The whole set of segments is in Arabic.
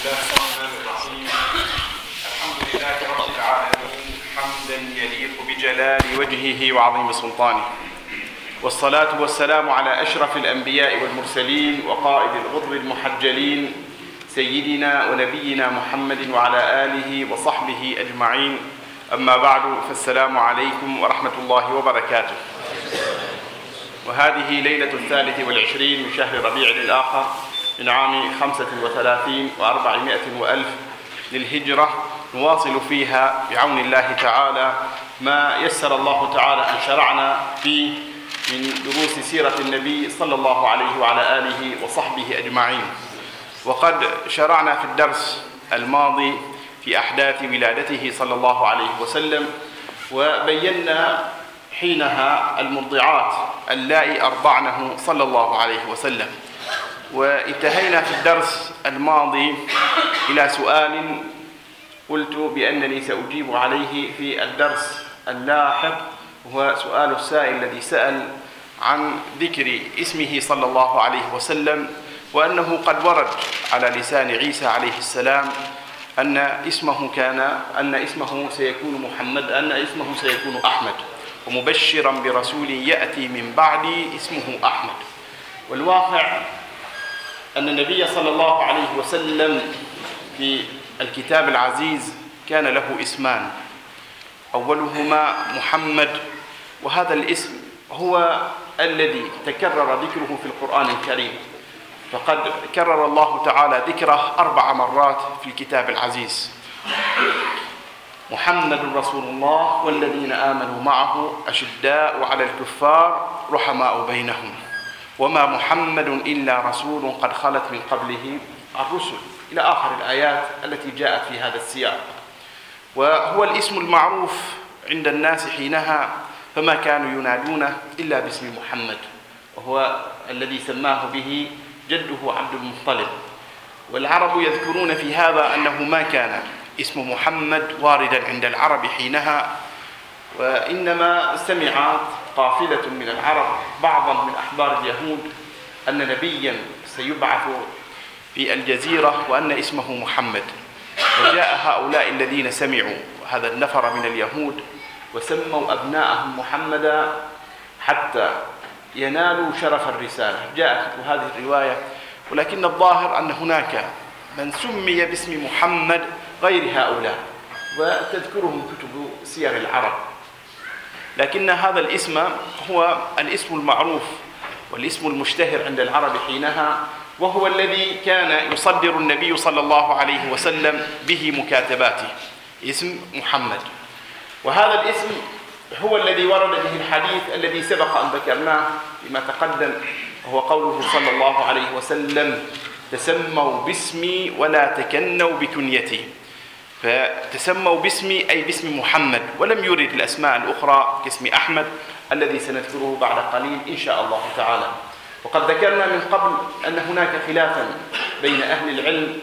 الله الرحمن الرحيم الحمد لله رب العالمين حمدا يليق بجلال وجهه وعظيم سلطانه والصلاة والسلام على أشرف الأنبياء والمرسلين وقائد الغضر المحجلين سيدنا ونبينا محمد وعلى آله وصحبه أجمعين أما بعد فالسلام عليكم ورحمة الله وبركاته وهذه ليلة الثالث والعشرين من شهر ربيع الآخر من عام خمسة وثلاثين وأربعمائة وألف للهجرة نواصل فيها بعون الله تعالى ما يسر الله تعالى أن شرعنا فيه من دروس سيرة النبي صلى الله عليه وعلى آله وصحبه أجمعين. وقد شرعنا في الدرس الماضي في أحداث ولادته صلى الله عليه وسلم وبينا حينها المرضعات اللائي أرضعنه صلى الله عليه وسلم. وانتهينا في الدرس الماضي إلى سؤال قلت بأنني سأجيب عليه في الدرس اللاحق وهو سؤال السائل الذي سأل عن ذكر اسمه صلى الله عليه وسلم وأنه قد ورد على لسان عيسى عليه السلام أن اسمه كان أن اسمه سيكون محمد أن اسمه سيكون أحمد ومبشرا برسول يأتي من بعدي اسمه أحمد. والواقع أن النبي صلى الله عليه وسلم في الكتاب العزيز كان له اسمان. أولهما محمد وهذا الاسم هو الذي تكرر ذكره في القرآن الكريم. فقد كرر الله تعالى ذكره أربع مرات في الكتاب العزيز. محمد رسول الله والذين آمنوا معه أشداء على الكفار رحماء بينهم. وما محمد إلا رسول قد خلت من قبله الرسل. إلى آخر الآيات التي جاءت في هذا السياق. وهو الاسم المعروف عند الناس حينها فما كانوا ينادونه إلا باسم محمد. وهو الذي سماه به جده عبد المطلب. والعرب يذكرون في هذا أنه ما كان اسم محمد واردا عند العرب حينها. وإنما سمعت قافلة من العرب بعضا من أحبار اليهود أن نبيا سيبعث في الجزيرة وأن اسمه محمد. وجاء هؤلاء الذين سمعوا هذا النفر من اليهود وسموا أبناءهم محمدا حتى ينالوا شرف الرسالة. جاءت هذه الرواية ولكن الظاهر أن هناك من سمي باسم محمد غير هؤلاء. وتذكرهم كتب سير العرب. لكن هذا الاسم هو الاسم المعروف والاسم المشتهر عند العرب حينها وهو الذي كان يصدر النبي صلى الله عليه وسلم به مكاتباته اسم محمد. وهذا الاسم هو الذي ورد به الحديث الذي سبق أن ذكرناه فيما تقدم وهو قوله صلى الله عليه وسلم تسموا باسمي ولا تكنوا بكنيتي. فتسموا باسمي أي باسم محمد ولم يرد الأسماء الأخرى كاسم أحمد الذي سنذكره بعد قليل إن شاء الله تعالى. وقد ذكرنا من قبل أن هناك خلافا بين أهل العلم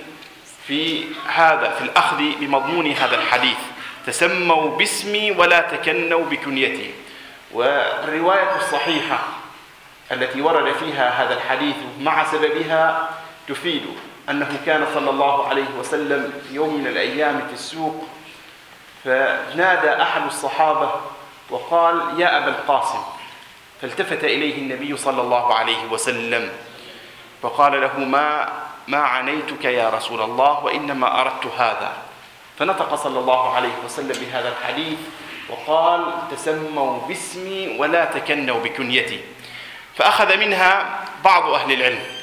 في هذا في الأخذ بمضمون هذا الحديث. تسموا باسمي ولا تكنوا بكنيتي. والرواية الصحيحة التي ورد فيها هذا الحديث مع سببها تفيد أنه كان صلى الله عليه وسلم في يوم من الأيام في السوق فنادى أحد الصحابة وقال يا أبا القاسم. فالتفت إليه النبي صلى الله عليه وسلم فقال له ما ما عنيتك يا رسول الله وإنما أردت هذا. فنطق صلى الله عليه وسلم بهذا الحديث وقال تسموا باسمي ولا تكنوا بكنيتي. فأخذ منها بعض أهل العلم.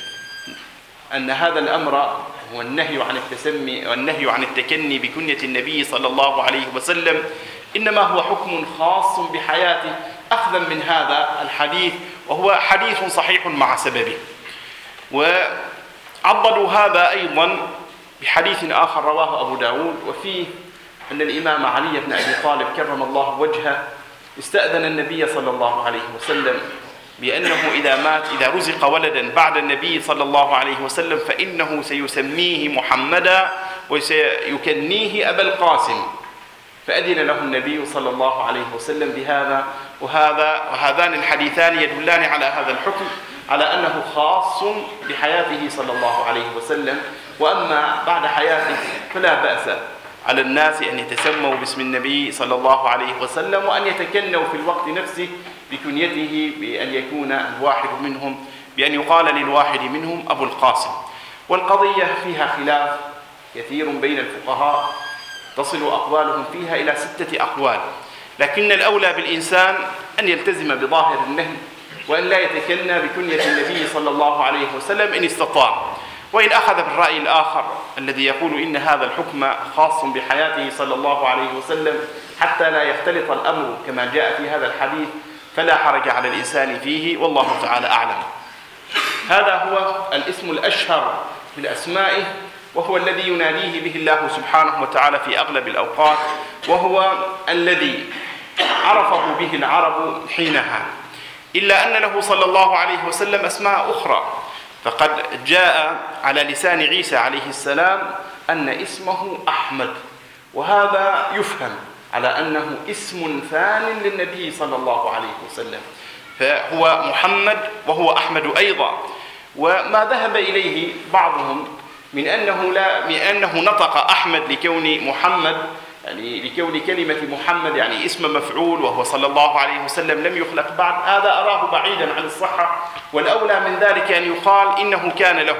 أن هذا الأمر هو النهي عن التسمي والنهي عن التكني بكنية النبي صلى الله عليه وسلم. إنما هو حكم خاص بحياته أخذا من هذا الحديث وهو حديث صحيح مع سببه. وعضدوا هذا أيضا بحديث آخر رواه أبو داود وفيه أن الإمام علي بن أبي طالب كرم الله وجهه استأذن النبي صلى الله عليه وسلم بأنه إذا مات إذا رزق ولدا بعد النبي صلى الله عليه وسلم فإنه سيسميه محمدا وسيكنيه أبا القاسم. فأذن له النبي صلى الله عليه وسلم بهذا وهذا وهذان الحديثان يدلان على هذا الحكم على أنه خاص بحياته صلى الله عليه وسلم. وأما بعد حياته فلا بأس على الناس أن يتسموا باسم النبي صلى الله عليه وسلم وأن يتكنوا في الوقت نفسه بكنيته بأن يكون الواحد منهم بأن يقال للواحد منهم أبو القاسم. والقضية فيها خلاف كثير بين الفقهاء تصل أقوالهم فيها إلى ستة أقوال. لكن الأولى بالإنسان أن يلتزم بظاهر النهي وأن لا يتكنى بكنية النبي صلى الله عليه وسلم إن استطاع. وإن أخذ بالرأي الآخر الذي يقول إن هذا الحكم خاص بحياته صلى الله عليه وسلم حتى لا يختلط الأمر كما جاء في هذا الحديث فلا حرج على الإنسان فيه والله تعالى أعلم. هذا هو الاسم الأشهر من أسمائه وهو الذي يناديه به الله سبحانه وتعالى في أغلب الأوقات وهو الذي عرفه به العرب حينها. إلا أن له صلى الله عليه وسلم أسماء أخرى. فقد جاء على لسان عيسى عليه السلام أن اسمه أحمد وهذا يفهم. على أنه اسم ثان للنبي صلى الله عليه وسلم. فهو محمد وهو أحمد أيضا. وما ذهب إليه بعضهم من أنه لا من أنه نطق أحمد لكون محمد يعني لكون كلمة محمد يعني اسم مفعول وهو صلى الله عليه وسلم لم يخلق بعد. هذا أراه بعيدا عن الصحة. والأولى من ذلك أن يقال إنه كان له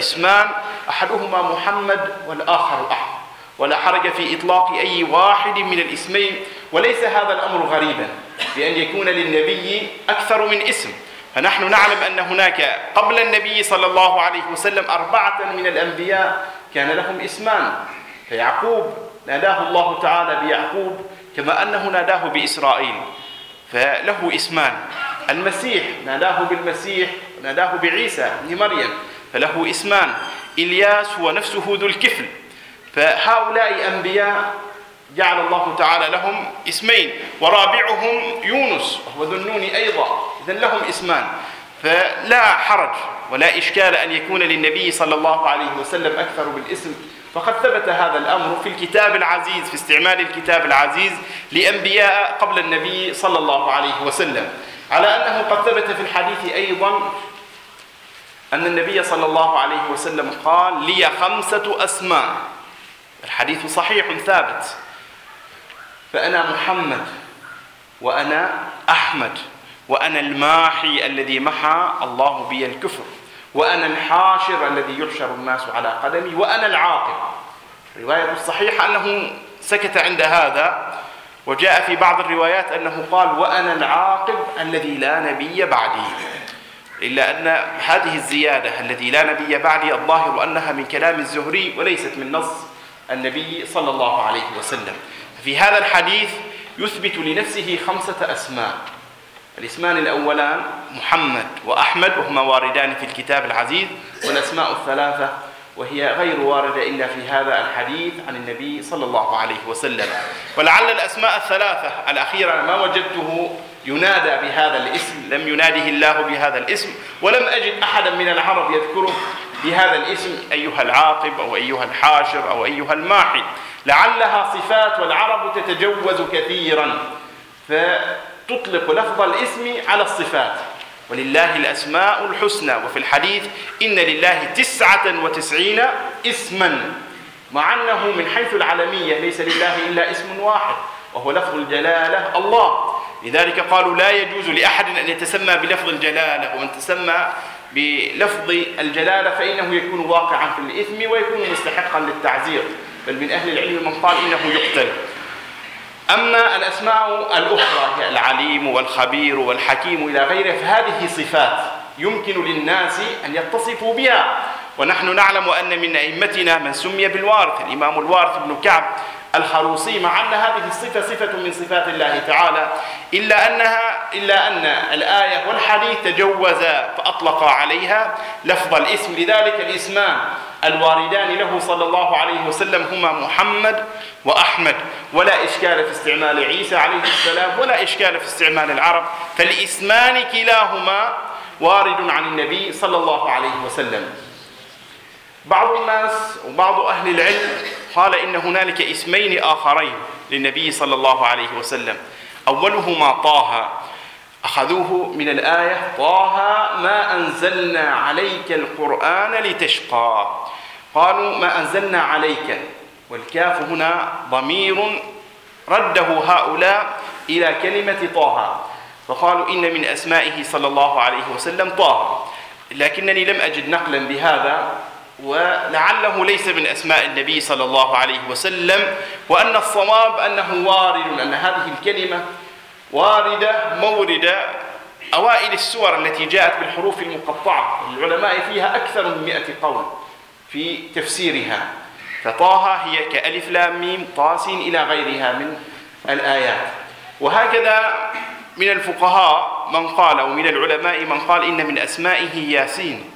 اسمان أحدهما محمد والآخر أحمد. ولا حرج في إطلاق أي واحد من الاسمين وليس هذا الأمر غريبا بأن يكون للنبي أكثر من اسم. فنحن نعلم أن هناك قبل النبي صلى الله عليه وسلم أربعة من الأنبياء كان لهم اسمان فيعقوب ناداه الله تعالى بيعقوب كما أنه ناداه بإسرائيل فله اسمان. المسيح ناداه بالمسيح ناداه بعيسى ابن مريم فله اسمان. إلياس هو نفسه ذو الكفل. فهؤلاء أنبياء جعل الله تعالى لهم اسمين ورابعهم يونس وهو ذو النون أيضا. إذا لهم اسمان. فلا حرج ولا إشكال أن يكون للنبي صلى الله عليه وسلم أكثر بالاسم. فقد ثبت هذا الأمر في الكتاب العزيز في استعمال الكتاب العزيز لأنبياء قبل النبي صلى الله عليه وسلم. على أنه قد ثبت في الحديث أيضا أن النبي صلى الله عليه وسلم قال لي خمسة أسماء. الحديث صحيح ثابت. فأنا محمد وأنا أحمد وأنا الماحي الذي محى الله بي الكفر وأنا الحاشر الذي يحشر الناس على قدمي وأنا العاقب الرواية الصحيحة أنه سكت عند هذا وجاء في بعض الروايات أنه قال وأنا العاقب الذي لا نبي بعدي. إلا أن هذه الزيادة الذي لا نبي بعدي الظاهر أنها من كلام الزهري وليست من نص. النبي صلى الله عليه وسلم. في هذا الحديث يثبت لنفسه خمسة أسماء. الاسمان الأولان محمد وأحمد وهما واردان في الكتاب العزيز والأسماء الثلاثة وهي غير واردة إلا في هذا الحديث عن النبي صلى الله عليه وسلم. ولعل الأسماء الثلاثة الأخيرة ما وجدته ينادى بهذا الاسم لم يناده الله بهذا الاسم ولم أجد أحدا من العرب يذكره. بهذا الاسم أيها العاقب أو أيها الحاشر أو أيها الماحي. لعلها صفات والعرب تتجوز كثيرا. فتطلق لفظ الاسم على الصفات. ولله الأسماء الحسنى. وفي الحديث إن لله تسعة وتسعين اسما. مع أنه من حيث العالمية ليس لله إلا اسم واحد وهو لفظ الجلالة الله. لذلك قالوا لا يجوز لأحد أن يتسمى بلفظ الجلالة ومن تسمى بلفظ الجلالة فإنه يكون واقعا في الإثم ويكون مستحقا للتعزير. بل من أهل العلم من قال إنه يقتل. أما الأسماء الأخرى العليم والخبير والحكيم إلى غيره فهذه صفات يمكن للناس أن يتصفوا بها. ونحن نعلم أن من أئمتنا من سمي بالوارث الإمام الوارث بن كعب الخروصي مع أن هذه الصفة صفة من صفات الله تعالى إلا أنها إلا أن الآية والحديث تجوزا فأطلق عليها لفظ الاسم. لذلك الاسمان الواردان له صلى الله عليه وسلم هما محمد وأحمد. ولا إشكال في استعمال عيسى عليه السلام ولا إشكال في استعمال العرب. فالاسمان كلاهما وارد عن النبي صلى الله عليه وسلم. بعض الناس وبعض أهل العلم قال إن هنالك اسمين آخرين للنبي صلى الله عليه وسلم. أولهما طه أخذوه من الآية طه ما أنزلنا عليك القرآن لتشقى. قالوا ما أنزلنا عليك. والكاف هنا ضمير رده هؤلاء إلى كلمة طه. فقالوا إن من أسمائه صلى الله عليه وسلم طه. لكنني لم أجد نقلا بهذا. ولعله ليس من أسماء النبي صلى الله عليه وسلم وأن الصواب أنه وارد أن هذه الكلمة واردة موردة أوائل السور التي جاءت بالحروف المقطعة. العلماء فيها أكثر من مئة قول في تفسيرها. فطه هي كألف لام ميم طاسين إلى غيرها من الآيات. وهكذا من الفقهاء من قال أو من العلماء من قال إن من أسمائه ياسين.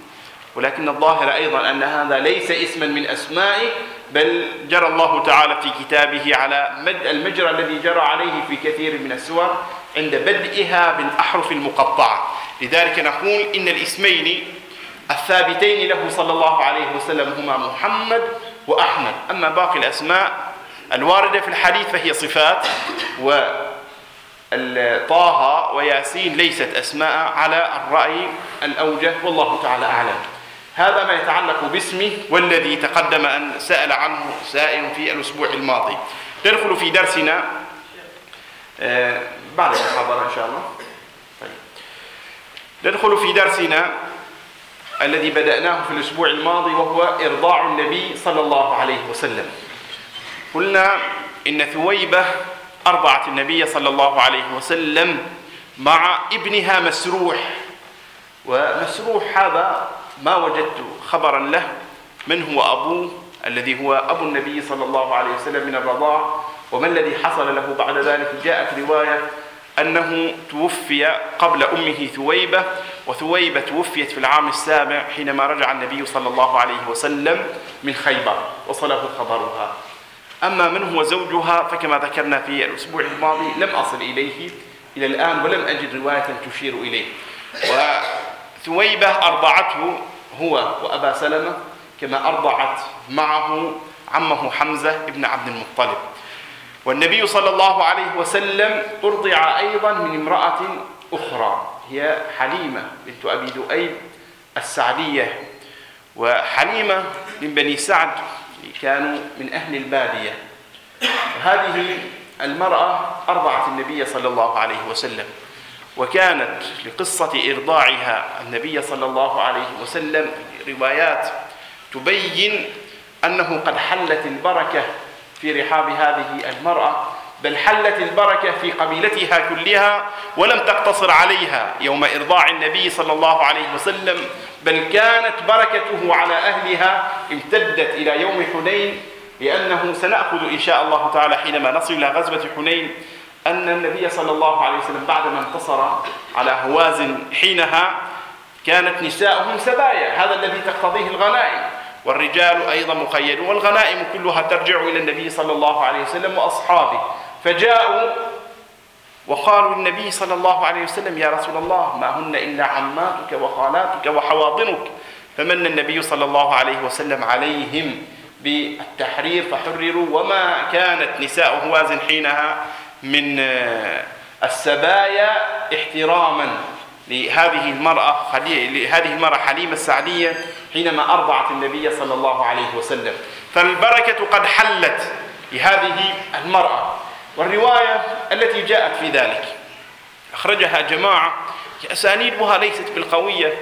ولكن الظاهر أيضا أن هذا ليس اسما من أسمائه بل جرى الله تعالى في كتابه على المجرى الذي جرى عليه في كثير من السور عند بدئها بالأحرف المقطعة. لذلك نقول إن الاسمين الثابتين له صلى الله عليه وسلم هما محمد وأحمد. أما باقي الأسماء الواردة في الحديث فهي صفات و طه وياسين ليست أسماء على الرأي الأوجه والله تعالى أعلم. هذا ما يتعلق باسمه والذي تقدم أن سأل عنه سائل في الأسبوع الماضي. ندخل في درسنا. آه، بعد المحاضرة إن شاء الله. طيب. ندخل في درسنا الذي بدأناه في الأسبوع الماضي وهو إرضاع النبي صلى الله عليه وسلم. قلنا إن ثويبة أرضعت النبي صلى الله عليه وسلم مع ابنها مسروح. ومسروح هذا ما وجدت خبرا له من هو أبوه الذي هو أبو النبي صلى الله عليه وسلم من الرضاع وما الذي حصل له بعد ذلك؟ جاءت رواية أنه توفي قبل أمه ثويبة وثويبة توفيت في العام السابع حينما رجع النبي صلى الله عليه وسلم من خيبر وصله خبرها. أما من هو زوجها فكما ذكرنا في الأسبوع الماضي لم أصل إليه إلى الآن ولم أجد رواية تشير إليه. وثويبة أرضعته هو وأبا سلمة كما أرضعت معه عمه حمزة ابن عبد المطلب. والنبي صلى الله عليه وسلم أرضع أيضا من امرأة أخرى هي حليمة بنت أبي ذؤيب السعدية. وحليمة من بني سعد كانوا من أهل البادية. هذه المرأة أرضعت النبي صلى الله عليه وسلم. وكانت لقصة إرضاعها النبي صلى الله عليه وسلم روايات تبين أنه قد حلت البركة في رحاب هذه المرأة بل حلت البركة في قبيلتها كلها ولم تقتصر عليها يوم إرضاع النبي صلى الله عليه وسلم بل كانت بركته على أهلها امتدت إلى يوم حنين لأنه سنأخذ إن شاء الله تعالى حينما نصل إلى غزوة حنين أن النبي صلى الله عليه وسلم بعدما انتصر على هوازن حينها كانت نساؤهم سبايا. هذا الذي تقتضيه الغنائم. والرجال أيضا مقيدون. والغنائم كلها ترجع إلى النبي صلى الله عليه وسلم وأصحابه. فجاءوا وقالوا للنبي صلى الله عليه وسلم يا رسول الله ما هن إلا عماتك وخالاتك وحواضنك. فمن النبي صلى الله عليه وسلم عليهم بالتحرير فحرروا. وما كانت نساء هوازن حينها من السبايا احتراما لهذه المرأة لهذه المرأة حليمة السعدية حينما أرضعت النبي صلى الله عليه وسلم. فالبركة قد حلت لهذه المرأة. والرواية التي جاءت في ذلك أخرجها جماعة أسانيدها ليست بالقوية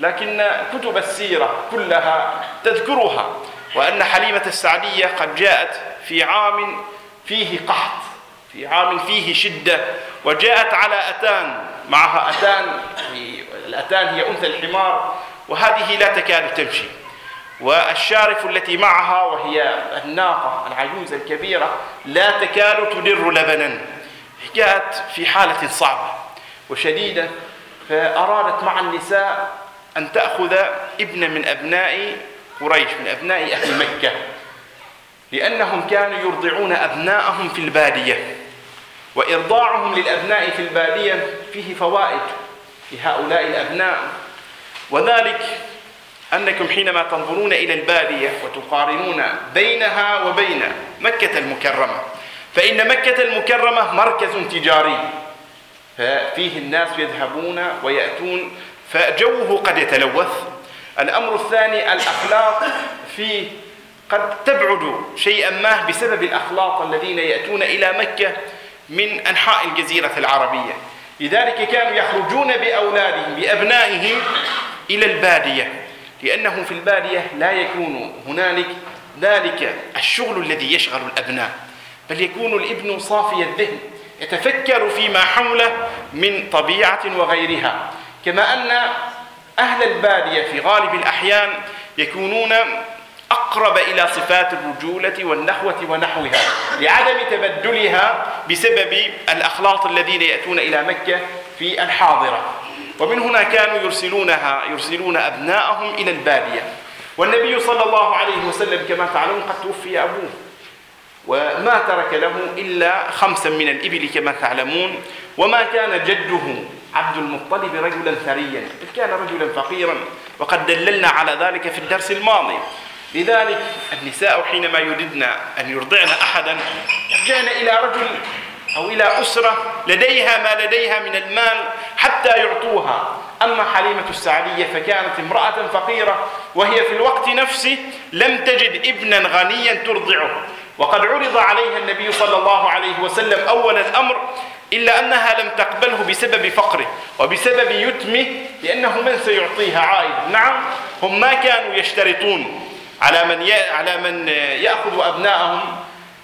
لكن كتب السيرة كلها تذكرها وأن حليمة السعدية قد جاءت في عام فيه قحط. في عام فيه شدة وجاءت على أتان معها أتان الأتان هي أنثى الحمار وهذه لا تكاد تمشي. والشارف التي معها وهي الناقة العجوز الكبيرة لا تكاد تدر لبنا. جاءت في حالة صعبة وشديدة فأرادت مع النساء أن تأخذ ابن من أبناء قريش من أبناء أهل مكة لأنهم كانوا يرضعون أبناءهم في البادية. وإرضاعهم للأبناء في البادية فيه فوائد لهؤلاء الأبناء. وذلك أنكم حينما تنظرون إلى البادية وتقارنون بينها وبين مكة المكرمة فإن مكة المكرمة مركز تجاري. ففيه الناس يذهبون ويأتون فجوه قد يتلوث. الأمر الثاني الأخلاق. فيه قد تبعد شيئا ما بسبب الأخلاق الذين يأتون إلى مكة من أنحاء الجزيرة العربية. لذلك كانوا يخرجون بأولادهم بأبنائهم إلى البادية. لأنه في البادية لا يكون هنالك ذلك الشغل الذي يشغل الأبناء بل يكون الإبن صافي الذهن يتفكر فيما حوله من طبيعة وغيرها. كما أن أهل البادية في غالب الأحيان يكونون أقرب إلى صفات الرجولة والنخوة ونحوها لعدم تبدلها بسبب الأخلاط الذين يأتون إلى مكة في الحاضرة. ومن هنا كانوا يرسلونها يرسلون أبناءهم إلى البادية. والنبي صلى الله عليه وسلم كما تعلمون قد توفي أبوه وما ترك له إلا خمسا من الإبل كما تعلمون. وما كان جده عبد المطلب رجلا ثريا بل كان رجلا فقيرا. وقد دللنا على ذلك في الدرس الماضي. لذلك النساء حينما يريدن أن يرضعن أحدا يرجعن إلى رجل أو إلى أسرة لديها ما لديها من المال حتى يعطوها. أما حليمة السعدية فكانت امرأة فقيرة وهي في الوقت نفسه لم تجد ابنا غنيا ترضعه. وقد عرض عليها النبي صلى الله عليه وسلم أول الأمر إلا أنها لم تقبله بسبب فقره وبسبب يتمه لأنه من سيعطيها عائد. نعم هم ما كانوا يشترطون. على من على من يأخذ أبنائهم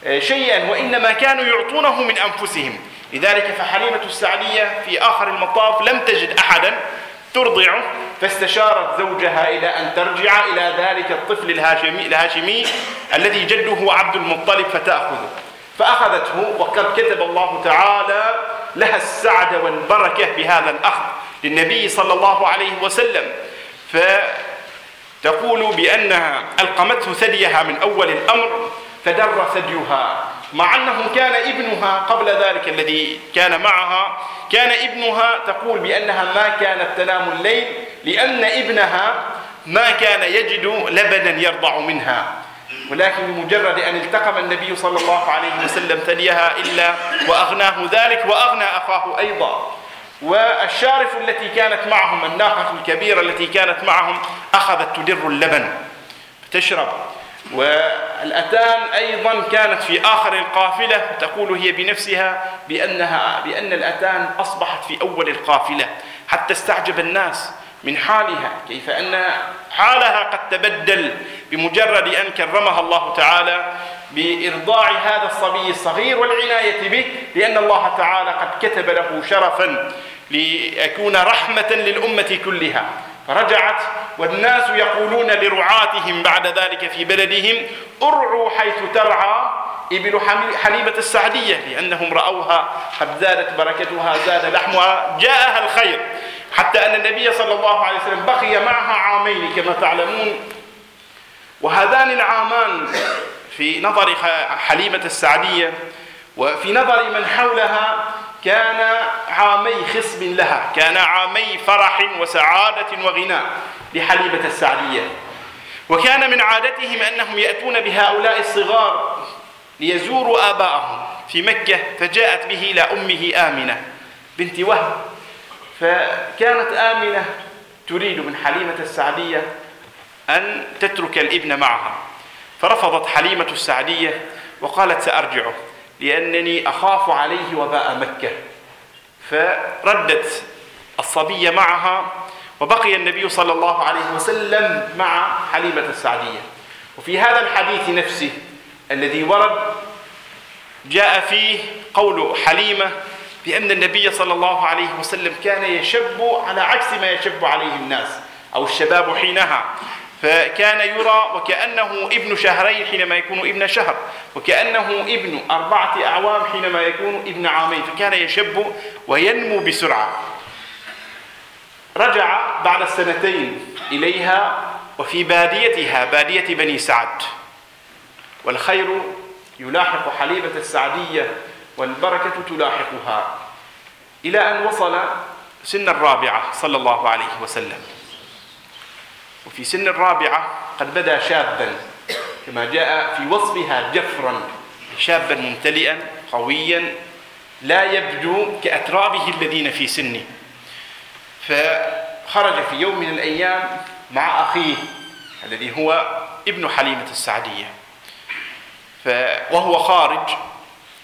آه، شيئا وإنما كانوا يعطونه من أنفسهم. لذلك فحليمة السعدية في آخر المطاف لم تجد أحدا ترضعه فاستشارت زوجها إلى أن ترجع إلى ذلك الطفل الهاشمي, الهاشمي الذي جده عبد المطلب فتأخذه. فأخذته وقد كتب الله تعالى لها السعد والبركة بهذا الأخذ للنبي صلى الله عليه وسلم. فتقول بأنها ألقمته ثديها من أول الأمر فدر ثديها مع أنه كان ابنها قبل ذلك الذي كان معها كان ابنها تقول بأنها ما كانت تنام الليل لأن ابنها ما كان يجد لبنا يرضع منها. ولكن بمجرد أن التقم النبي صلى الله عليه وسلم ثديها إلا وأغناه ذلك وأغنى أخاه أيضا. والشارف التي كانت معهم الناقة الكبيرة التي كانت معهم أخذت تدر اللبن تشرب. والأتان أيضا كانت في آخر القافلة تقول هي بنفسها بأنها بأن الأتان أصبحت في أول القافلة حتى استعجب الناس من حالها كيف أن حالها قد تبدل بمجرد أن كرمها الله تعالى بإرضاع هذا الصبي الصغير والعناية به لأن الله تعالى قد كتب له شرفا ليكون رحمة للأمة كلها. فرجعت والناس يقولون لرعاتهم بعد ذلك في بلدهم ارعوا حيث ترعى إبل حليمة السعدية لأنهم رأوها قد زادت بركتها زاد لحمها جاءها الخير. حتى أن النبي صلى الله عليه وسلم بقي معها عامين كما تعلمون. وهذان العامان في نظر حليمة السعدية وفي نظر من حولها كان عامي خصب لها كان عامي فرح وسعادة وغناء لحليمة السعدية. وكان من عادتهم أنهم يأتون بهؤلاء الصغار ليزوروا آباءهم. في مكة فجاءت به إلى أمه آمنة بنت وهب فكانت آمنة تريد من حليمة السعدية أن تترك الابن معها. فرفضت حليمة السعدية وقالت سأرجعه لأنني أخاف عليه وباء مكة. فردت الصبي معها وبقي النبي صلى الله عليه وسلم مع حليمة السعدية. وفي هذا الحديث نفسه الذي ورد جاء فيه قول حليمة بأن النبي صلى الله عليه وسلم كان يشب على عكس ما يشب عليه الناس أو الشباب حينها. فكان يرى وكأنه ابن شهرين حينما يكون ابن شهر وكأنه ابن أربعة أعوام حينما يكون ابن عامين فكان يشب وينمو بسرعة. رجع بعد السنتين إليها وفي باديتها بادية بني سعد. والخير يلاحق حليبة السعدية والبركة تلاحقها. إلى أن وصل سن الرابعة صلى الله عليه وسلم. وفي سن الرابعة قد بدا شابا كما جاء في وصفها جفرا شابا ممتلئا قويا لا يبدو كأترابه الذين في سنه. فخرج في يوم من الأيام مع أخيه الذي هو ابن حليمة السعدية. وهو خارج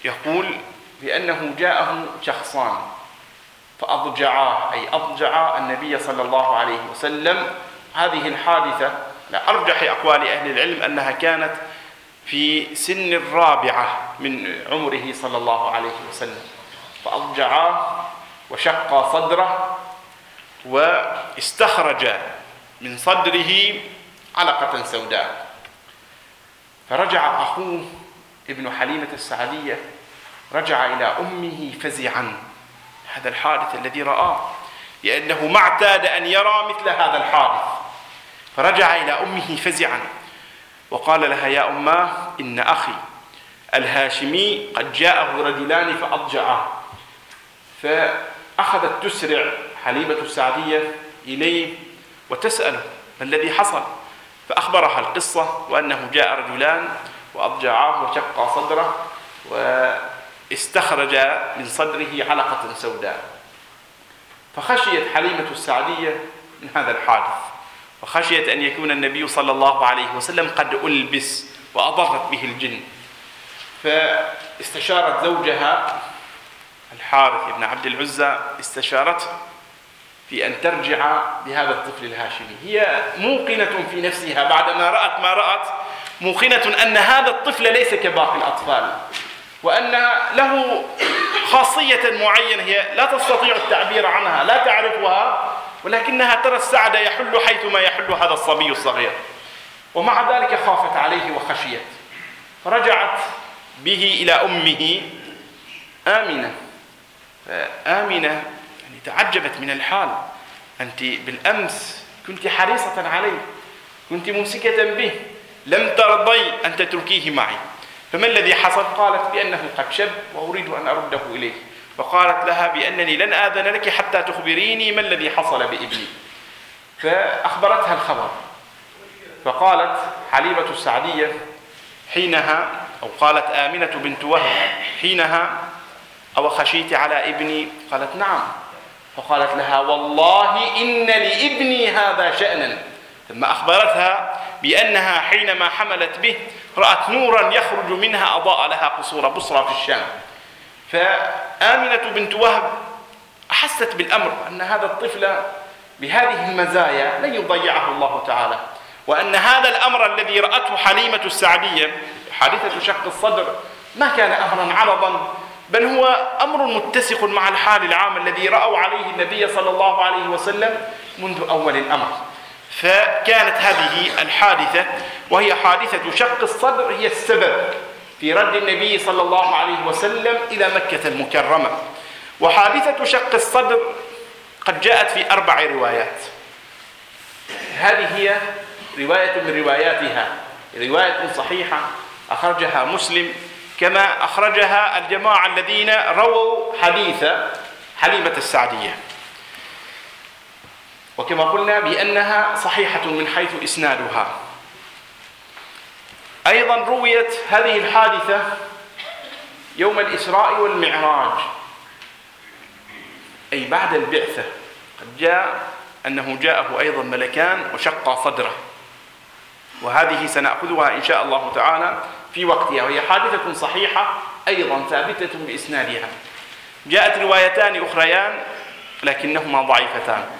يقول بأنه جاءه شخصان فأضجعاه أي أضجعا النبي صلى الله عليه وسلم هذه الحادثة لأرجح أقوال أهل العلم أنها كانت في سن الرابعة من عمره صلى الله عليه وسلم. فأضجعاه وشق صدره واستخرج من صدره علقة سوداء. فرجع أخوه ابن حليمة السعدية رجع إلى أمه فزعا. هذا الحادث الذي رآه لأنه ما اعتاد أن يرى مثل هذا الحادث. فرجع إلى أمه فزعا وقال لها يا أماه إن أخي الهاشمي قد جاءه رجلان فأضجعاه فأخذت تسرع حليمة السعدية إليه وتسأله ما الذي حصل؟ فأخبرها القصة وأنه جاء رجلان وأضجعاه وشق صدره واستخرج من صدره علقة سوداء. فخشيت حليمة السعدية من هذا الحادث. وخشيت أن يكون النبي صلى الله عليه وسلم قد ألبس وأضرت به الجن. فاستشارت زوجها الحارث بن عبد العزى استشارته في أن ترجع بهذا الطفل الهاشمي. هي موقنة في نفسها بعدما رأت ما رأت موقنة أن هذا الطفل ليس كباقي الأطفال وأن له خاصية معينة هي لا تستطيع التعبير عنها لا تعرفها ولكنها ترى السعد يحل حيثما يحل هذا الصبي الصغير. ومع ذلك خافت عليه وخشيت. فرجعت به إلى أمه آمنة. آمنة يعني تعجبت من الحال. أنت بالأمس كنت حريصة عليه كنت ممسكة به. لم ترضي أن تتركيه معي. فما الذي حصل؟ قالت بأنه قد شب وأريد أن أرده إليه. فقالت لها بأنني لن آذن لك حتى تخبريني ما الذي حصل بابني فأخبرتها الخبر. فقالت حليمة السعدية حينها أو قالت آمنة بنت وهب حينها أو خشيت على ابني؟ قالت نعم. فقالت لها والله إن لابني هذا شأنا. ثم أخبرتها بأنها حينما حملت به رأت نورا يخرج منها أضاء لها قصور بصرى في الشام. فآمنة بنت وهب أحست بالأمر أن هذا الطفل بهذه المزايا لن يضيعه الله تعالى وأن هذا الأمر الذي رأته حليمة السعدية حادثة شق الصدر ما كان أمرا عرضا بل هو أمر متسق مع الحال العام الذي رأوا عليه النبي صلى الله عليه وسلم منذ أول الأمر. فكانت هذه الحادثة وهي حادثة شق الصدر هي السبب في رد النبي صلى الله عليه وسلم إلى مكة المكرمة. وحادثة شق الصدر قد جاءت في أربع روايات. هذه هي رواية من رواياتها. رواية صحيحة أخرجها مسلم كما أخرجها الجماعة الذين رووا حديث حليمة السعدية. وكما قلنا بأنها صحيحة من حيث إسنادها. أيضا رويت هذه الحادثة يوم الإسراء والمعراج. أي بعد البعثة قد جاء أنه جاءه أيضا ملكان وشق صدره. وهذه سنأخذها إن شاء الله تعالى في وقتها. وهي حادثة صحيحة أيضا ثابتة بإسنادها. جاءت روايتان أخريان لكنهما ضعيفتان.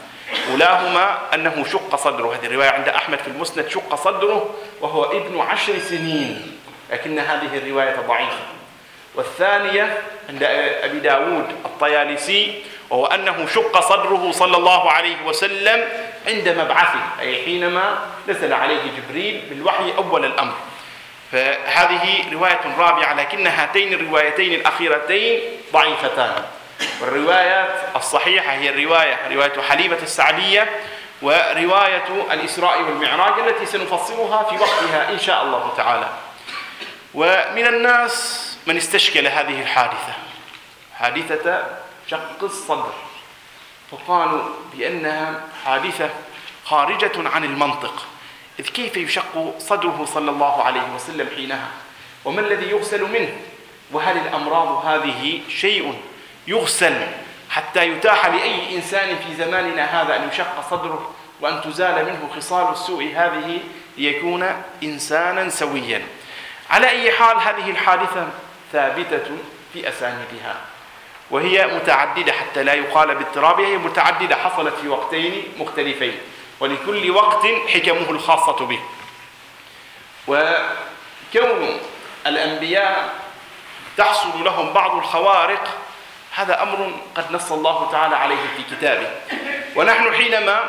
أولاهما أنه شق صدره. هذه الرواية عند أحمد في المسند شق صدره وهو ابن عشر سنين لكن هذه الرواية ضعيفة. والثانية عند أبي داود الطيالسي وهو أنه شق صدره صلى الله عليه وسلم عند مبعثه أي حينما نزل عليه جبريل بالوحي أول الأمر. فهذه رواية رابعة لكن هاتين الروايتين الأخيرتين ضعيفتان. والروايات الصحيحة هي الرواية رواية حليمة السعدية ورواية الإسراء والمعراج التي سنفصلها في وقتها إن شاء الله تعالى. ومن الناس من استشكل هذه الحادثة حادثة شق الصدر فقالوا بأنها حادثة خارجة عن المنطق إذ كيف يشق صدره صلى الله عليه وسلم حينها؟ وما الذي يغسل منه؟ وهل الأمراض هذه شيء؟ يغسل حتى يتاح لأي إنسان في زماننا هذا أن يشق صدره وأن تزال منه خصال السوء هذه ليكون إنسانا سويا. على أي حال هذه الحادثة ثابتة في أسانيدها وهي متعددة حتى لا يقال باضطرابها هي متعددة حصلت في وقتين مختلفين ولكل وقت حكمه الخاصة به. وكون الأنبياء تحصل لهم بعض الخوارق هذا أمر قد نص الله تعالى عليه في كتابه. ونحن حينما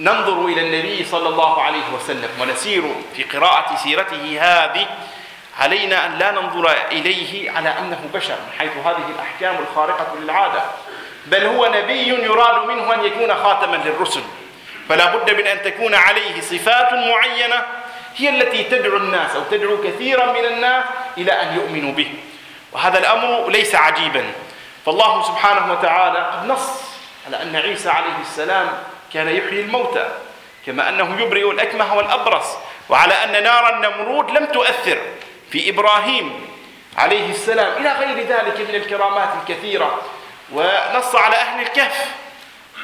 ننظر إلى النبي صلى الله عليه وسلم ونسير في قراءة سيرته هذه علينا أن لا ننظر إليه على أنه بشر من حيث هذه الأحكام الخارقة للعادة. بل هو نبي يراد منه أن يكون خاتما للرسل. فلا بد من أن تكون عليه صفات معينة هي التي تدعو الناس أو تدعو كثيرا من الناس إلى أن يؤمنوا به. وهذا الأمر ليس عجيبا. فالله سبحانه وتعالى قد نص على أن عيسى عليه السلام كان يحيي الموتى كما أنه يبرئ الأكمه والأبرص وعلى أن نار النمرود لم تؤثر في إبراهيم عليه السلام إلى غير ذلك من الكرامات الكثيرة. ونص على أهل الكهف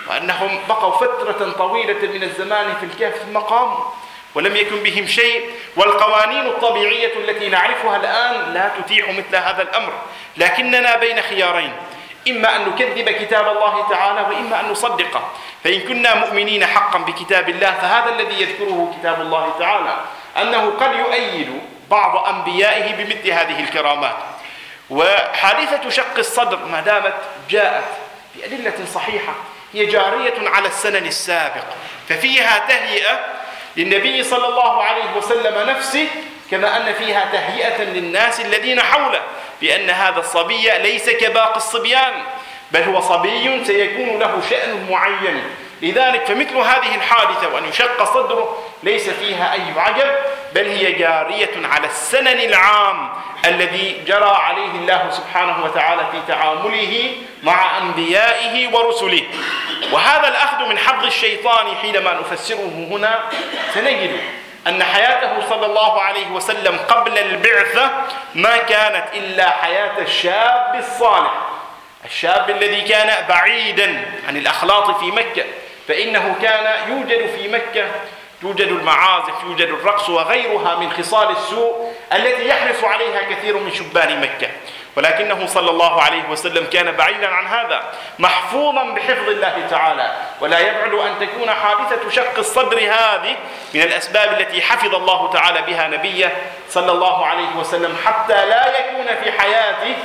وأنهم بقوا فترة طويلة من الزمان في الكهف ثم قاموا ولم يكن بهم شيء. والقوانين الطبيعية التي نعرفها الآن لا تتيح مثل هذا الأمر. لكننا بين خيارين. إما أن نكذب كتاب الله تعالى وإما أن نصدقه. فإن كنا مؤمنين حقا بكتاب الله فهذا الذي يذكره كتاب الله تعالى أنه قد يؤيد بعض أنبيائه بمثل هذه الكرامات. وحادثة شق الصدر ما دامت جاءت بأدلة صحيحة هي جارية على السنن السابق. ففيها تهيئة للنبي صلى الله عليه وسلم نفسه كما أن فيها تهيئة للناس الذين حوله بأن هذا الصبي ليس كباقي الصبيان بل هو صبي سيكون له شأن معين. لذلك فمثل هذه الحادثة وأن يشق صدره ليس فيها أي عجب. بل هي جارية على السنن العام الذي جرى عليه الله سبحانه وتعالى في تعامله مع أنبيائه ورسله. وهذا الأخذ من حظ الشيطان حينما نفسره هنا سنجد أن حياته صلى الله عليه وسلم قبل البعثة ما كانت إلا حياة الشاب الصالح الشاب الذي كان بعيدا عن الأخلاط في مكة فإنه كان يوجد في مكة توجد المعازف يوجد الرقص وغيرها من خصال السوء التي يحرص عليها كثير من شبان مكة. ولكنه صلى الله عليه وسلم كان بعيدا عن هذا محفوظا بحفظ الله تعالى. ولا يبعد أن تكون حادثة شق الصدر هذه من الأسباب التي حفظ الله تعالى بها نبيه صلى الله عليه وسلم حتى لا يكون في حياته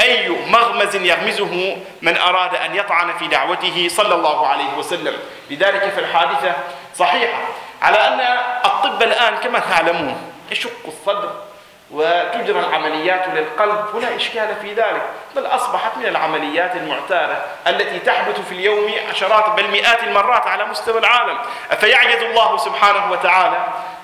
أي مغمز يغمزه من أراد أن يطعن في دعوته صلى الله عليه وسلم. لذلك فالحادثة صحيحة. على أن الطب الآن كما تعلمون يشق الصدر وتجرى العمليات للقلب ولا إشكال في ذلك بل أصبحت من العمليات المعتادة التي تحدث في اليوم عشرات بل مئات المرات على مستوى العالم. فيعجز الله سبحانه وتعالى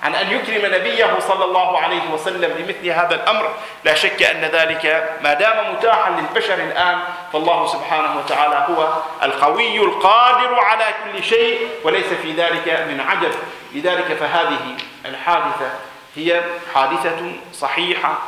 عن أن يكرم نبيه صلى الله عليه وسلم بمثل هذا الأمر لا شك أن ذلك ما دام متاحا للبشر الآن فالله سبحانه وتعالى هو القوي القادر على كل شيء وليس في ذلك من عجب. لذلك فهذه الحادثة هي حادثة صحيحة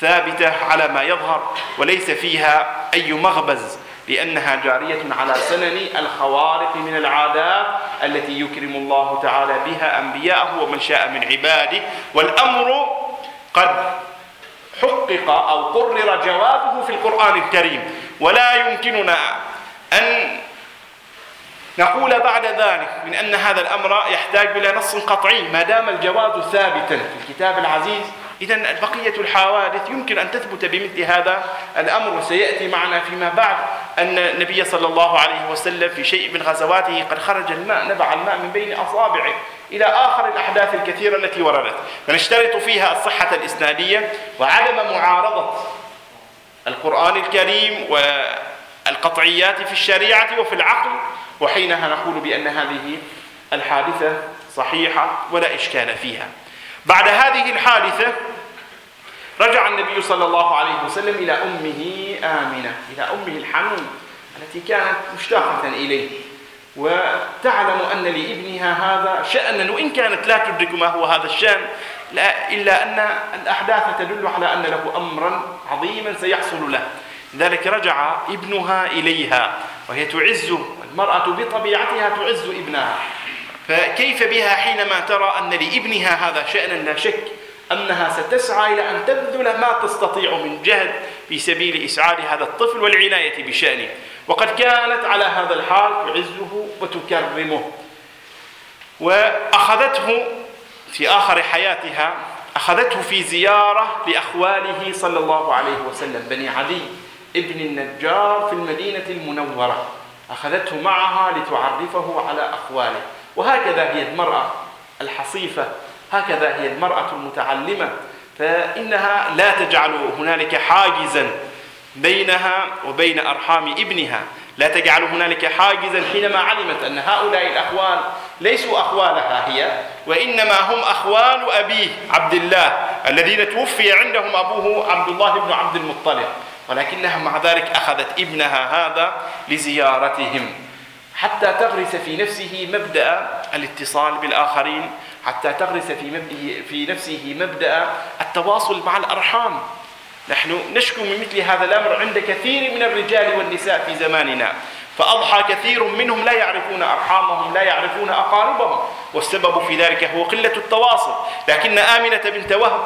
ثابتة على ما يظهر وليس فيها أي مغبز. لأنها جارية على سنن الخوارق من العادات التي يكرم الله تعالى بها أنبياءه ومن شاء من عباده. والأمر قد حقق أو قرر جوابه في القرآن الكريم. ولا يمكننا أن نقول بعد ذلك من أن هذا الأمر يحتاج إلى نص قطعي. ما دام الجواز ثابتا في الكتاب العزيز إذا بقية الحوادث يمكن أن تثبت بمثل هذا الأمر وسيأتي معنا فيما بعد أن النبي صلى الله عليه وسلم في شيء من غزواته قد خرج الماء نبع الماء من بين أصابعه إلى آخر الأحداث الكثيرة التي وردت. فنشترط فيها الصحة الإسنادية وعدم معارضة القرآن الكريم والقطعيات في الشريعة وفي العقل وحينها نقول بأن هذه الحادثة صحيحة ولا إشكال فيها. بعد هذه الحادثة رجع النبي صلى الله عليه وسلم إلى أمه آمنة إلى أمه الحنون التي كانت مشتاقة إليه. وتعلم أن لابنها هذا شأنا وإن كانت لا تدرك ما هو هذا الشأن لا إلا أن الأحداث تدل على أن له أمرا عظيما سيحصل له. لذلك رجع ابنها إليها وهي تعز المرأة بطبيعتها تعز ابنها. فكيف بها حينما ترى أن لابنها هذا شأنا لا شك أنها ستسعى إلى أن تبذل ما تستطيع من جهد في سبيل إسعاد هذا الطفل والعناية بشأنه. وقد كانت على هذا الحال تعزه وتكرمه. وأخذته في آخر حياتها أخذته في زيارة لأخواله صلى الله عليه وسلم بني عدي ابن النجار في المدينة المنورة. أخذته معها لتعرفه على أخواله. وهكذا هي المرأة الحصيفة هكذا هي المرأة المتعلمة فإنها لا تجعل هنالك حاجزا بينها وبين أرحام ابنها. لا تجعل هنالك حاجزا حينما علمت أن هؤلاء الأخوان ليسوا أخوالها هي وإنما هم أخوال أبيه عبد الله الذين توفي عندهم أبوه عبد الله بن عبد المطلب. ولكنها مع ذلك أخذت ابنها هذا لزيارتهم. حتى تغرس في نفسه مبدأ الاتصال بالآخرين حتى تغرس في, في نفسه مبدأ التواصل مع الأرحام. نحن نشكو من مثل هذا الأمر عند كثير من الرجال والنساء في زماننا. فأضحى كثير منهم لا يعرفون أرحامهم لا يعرفون أقاربهم. والسبب في ذلك هو قلة التواصل. لكن آمنة بنت وهب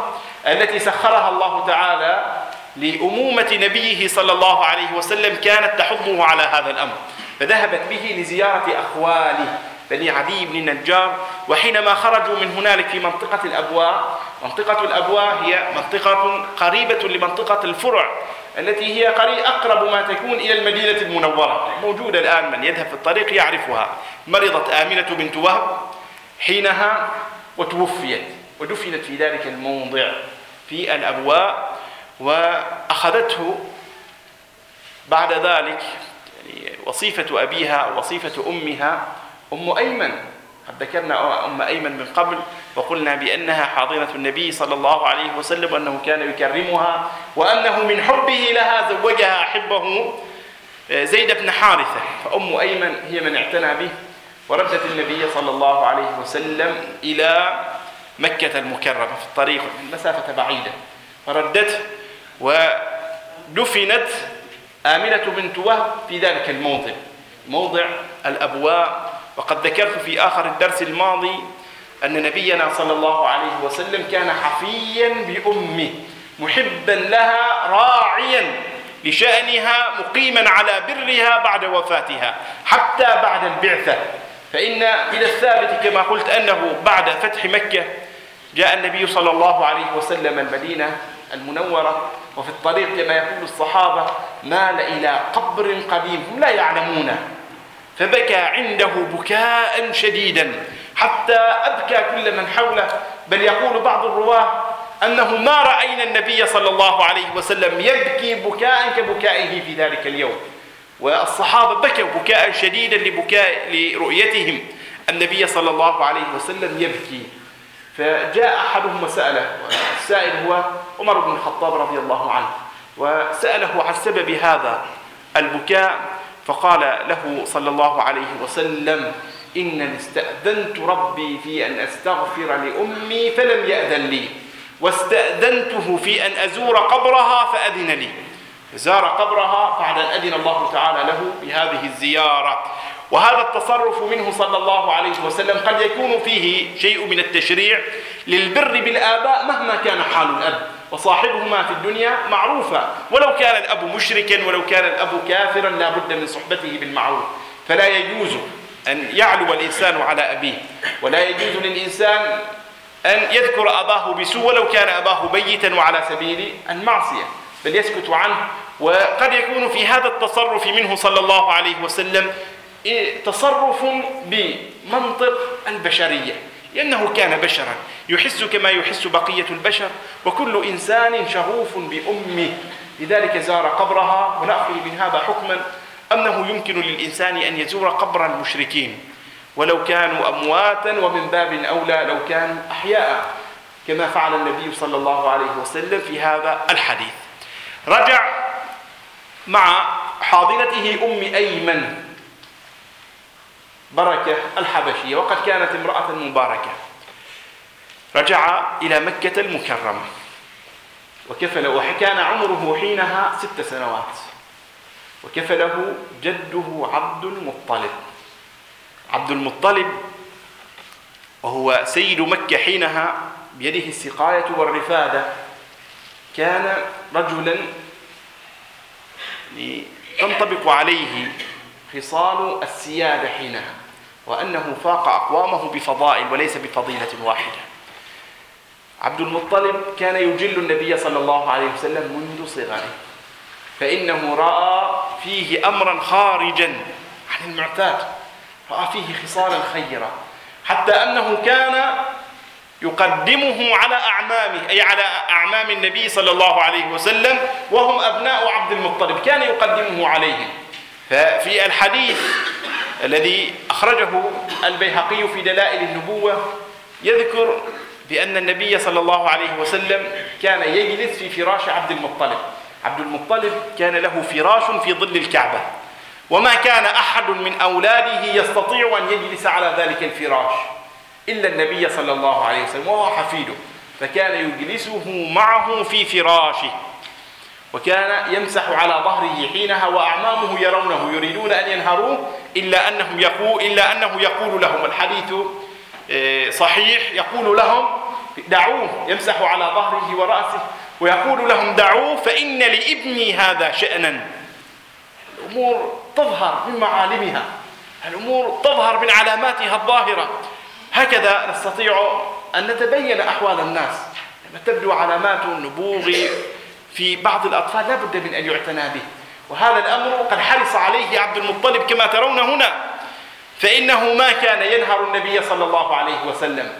التي سخرها الله تعالى لأمومة نبيه صلى الله عليه وسلم كانت تحضه على هذا الأمر. فذهبت به لزيارة أخواله. بني عدي بن النجار وحينما خرجوا من هنالك في منطقة الأبواء منطقة الأبواء هي منطقة قريبة لمنطقة الفرع التي هي قريب أقرب ما تكون إلى المدينة المنورة. موجودة الآن من يذهب في الطريق يعرفها. مرضت آمنة بنت وهب حينها وتوفيت ودفنت في ذلك الموضع في الأبواء وأخذته بعد ذلك يعني وصيفة أبيها وصيفة أمها أم أيمن. قد ذكرنا أم أيمن من قبل وقلنا بأنها حاضنة النبي صلى الله عليه وسلم وأنه كان يكرمها وأنه من حبه لها زوجها أحبه آه، زيد بن حارثة. فأم أيمن هي من اعتنى به وردت النبي صلى الله عليه وسلم إلى مكة المكرمة في الطريق المسافة بعيدة. فردته ودفنت آمنة بنت وهب في ذلك الموضع موضع الأبواء وقد ذكرت في آخر الدرس الماضي أن نبينا صلى الله عليه وسلم كان حفيا بأمه محبا لها راعيا لشأنها مقيما على برها بعد وفاتها حتى بعد البعثة. فإن إلى الثابت كما قلت أنه بعد فتح مكة جاء النبي صلى الله عليه وسلم المدينة المنورة وفي الطريق كما يقول الصحابة مال إلى قبر قديم هم لا يعلمونه فبكى عنده بكاء شديدا حتى أبكى كل من حوله. بل يقول بعض الرواة أنه ما رأينا النبي صلى الله عليه وسلم يبكي بكاء كبكائه في ذلك اليوم. والصحابة بكوا بكاء شديدا لبكاء لرؤيتهم. النبي صلى الله عليه وسلم يبكي. فجاء أحدهم وسأله السائل هو عمر بن الخطاب رضي الله عنه وسأله عن سبب هذا البكاء. فقال له صلى الله عليه وسلم إنني استأذنت ربي في أن أستغفر لأمي فلم يأذن لي واستأذنته في أن أزور قبرها فأذن لي. زار قبرها بعد أن أذن الله تعالى له بهذه الزيارة. وهذا التصرف منه صلى الله عليه وسلم قد يكون فيه شيء من التشريع للبر بالآباء مهما كان حال الأب. وصاحبهما في الدنيا معروفة ولو كان الأب مشركا ولو كان الأب كافرا لا بد من صحبته بالمعروف. فلا يجوز أن يعلو الإنسان على أبيه. ولا يجوز للإنسان أن يذكر أباه بسوء ولو كان أباه بيتا وعلى سبيل المعصية. بل يسكت عنه. وقد يكون في هذا التصرف منه صلى الله عليه وسلم تصرف بمنطق البشرية. لأنه كان بشرا. يحس كما يحس بقية البشر. وكل إنسان شغوف بأمه. لذلك زار قبرها ونأخذ من هذا حكما أنه يمكن للإنسان أن يزور قبر المشركين. ولو كانوا أمواتا ومن باب أولى لو كانوا أحياء كما فعل النبي صلى الله عليه وسلم في هذا الحديث. رجع مع حاضنته أم أيمن. بركة الحبشية وقد كانت امرأة مباركة. رجع إلى مكة المكرمة. وكفل وكان عمره حينها ست سنوات. وكفله جده عبد المطلب. عبد المطلب وهو سيد مكة حينها بيده السقاية والرفادة. كان رجلا تنطبق عليه خصال السيادة حينها. وأنه فاق أقوامه بفضائل وليس بفضيلة واحدة. عبد المطلب كان يجل النبي صلى الله عليه وسلم منذ صغره. فإنه رأى فيه أمرا خارجا عن المعتاد. رأى فيه خصالا خيرة حتى أنه كان يقدمه على أعمامه أي على أعمام النبي صلى الله عليه وسلم وهم أبناء عبد المطلب. كان يقدمه عليهم. ففي الحديث الذي أخرجه البيهقي في دلائل النبوة يذكر بأن النبي صلى الله عليه وسلم كان يجلس في فراش عبد المطلب. عبد المطلب كان له فراش في ظل الكعبة. وما كان أحد من أولاده يستطيع أن يجلس على ذلك الفراش إلا النبي صلى الله عليه وسلم وهو حفيده فكان يجلسه معه في فراشه. وكان يمسح على ظهره حينها وأعمامه يرونه يريدون أن ينهروه إلا أنهم يقول إلا أنه يقول لهم الحديث آه، صحيح يقول لهم دعوه. يمسح على ظهره ورأسه ويقول لهم دعوه فإن لابني هذا شأنا. الأمور تظهر من معالمها الأمور تظهر من علاماتها الظاهرة. هكذا نستطيع أن نتبين أحوال الناس. لما تبدو علامات النبوغ في بعض الأطفال لا بد من أن يعتنى به. وهذا الأمر قد حرص عليه عبد المطلب كما ترون هنا. فإنه ما كان ينهر النبي صلى الله عليه وسلم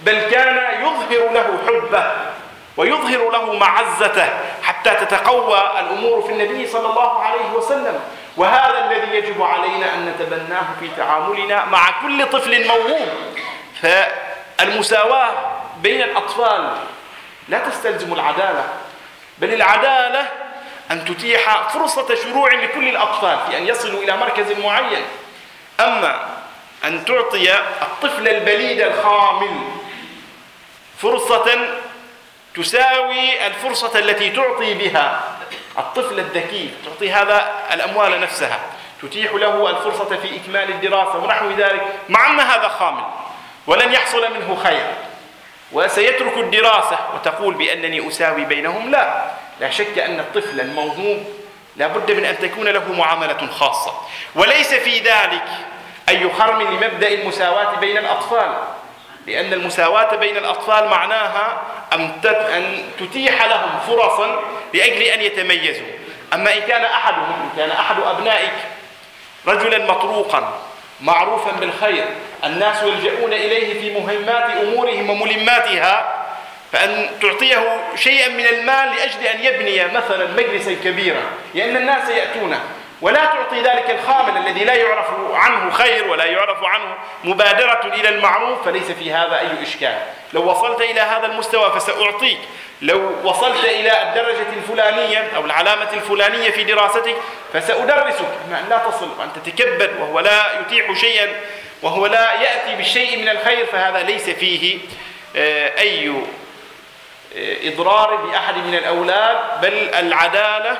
بل كان يظهر له حبه ويظهر له معزته حتى تتقوى الأمور في النبي صلى الله عليه وسلم. وهذا الذي يجب علينا أن نتبناه في تعاملنا مع كل طفل موهوب. فالمساواة بين الأطفال لا تستلزم العدالة. بل العدالة أن تتيح فرصة شروع لكل الأطفال في أن يصلوا إلى مركز معين. أما أن تعطي الطفل البليد الخامل فرصة تساوي الفرصة التي تعطي بها الطفل الذكي تعطي هذا الأموال نفسها. تتيح له الفرصة في إكمال الدراسة ونحو ذلك مع أن هذا خامل ولن يحصل منه خير. وسيترك الدراسة وتقول بأنني أساوي بينهم لا. لا شك أن الطفل الموهوب لا بد من أن تكون له معاملة خاصة. وليس في ذلك أي خرم لمبدأ المساواة بين الأطفال. لأن المساواة بين الأطفال معناها أن تتيح لهم فرصا لأجل أن يتميزوا. أما إن كان أحدهم إن كان أحد أبنائك رجلا مطروقا معروفا بالخير الناس يلجؤون إليه في مهمات أمورهم وملماتها فأن تعطيه شيئا من المال لأجل أن يبني مثلا مجلسا كبيرا لأن الناس يأتونه. ولا تعطي ذلك الخامل الذي لا يعرف عنه خير ولا يعرف عنه مبادرة إلى المعروف فليس في هذا أي إشكال. لو وصلت إلى هذا المستوى فسأعطيك. لو وصلت إلى الدرجة الفلانية أو العلامة الفلانية في دراستك فسأدرسك. أن لا تصل وأن تتكبد وهو لا يتيح شيئا. وهو لا يأتي بالشيء من الخير فهذا ليس فيه آه، أي آه، إضرار بأحد من الأولاد بل العدالة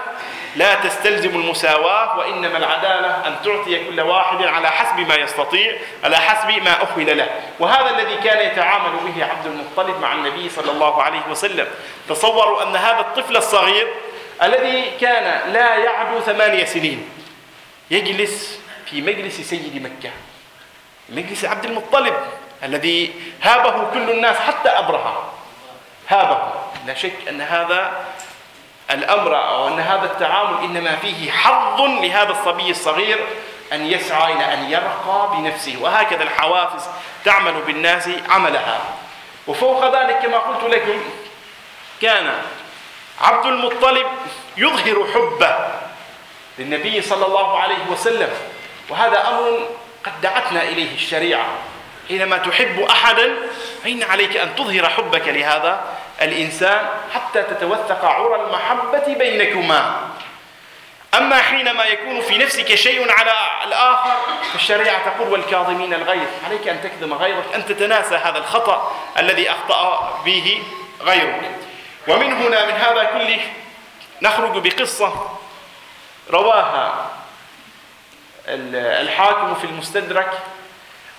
لا تستلزم المساواة وإنما العدالة أن تعطي كل واحد على حسب ما يستطيع على حسب ما أخل له. وهذا الذي كان يتعامل به عبد المطلب مع النبي صلى الله عليه وسلم. تصوروا أن هذا الطفل الصغير الذي كان لا يعدو ثمانية سنين يجلس في مجلس سيد مكة. مجلس عبد المطلب الذي هابه كل الناس حتى أبرهة. هابه. لا شك أن هذا الأمر أو أن هذا التعامل إنما فيه حظ لهذا الصبي الصغير أن يسعى إلى أن يرقى بنفسه وهكذا الحوافز تعمل بالناس عملها. وفوق ذلك كما قلت لكم كان عبد المطلب يظهر حبه للنبي صلى الله عليه وسلم وهذا أمر قد دعتنا إليه الشريعة. حينما تحب أحدا فإن عليك أن تظهر حبك لهذا الإنسان حتى تتوثق عرى المحبة بينكما. أما حينما يكون في نفسك شيء على الآخر فالشريعة تقول والكاظمين الغيظ. عليك أن تكظم غيظك أن تتناسى هذا الخطأ الذي أخطأ به غيرك. ومن هنا من هذا كله نخرج بقصة رواها. الحاكم في المستدرك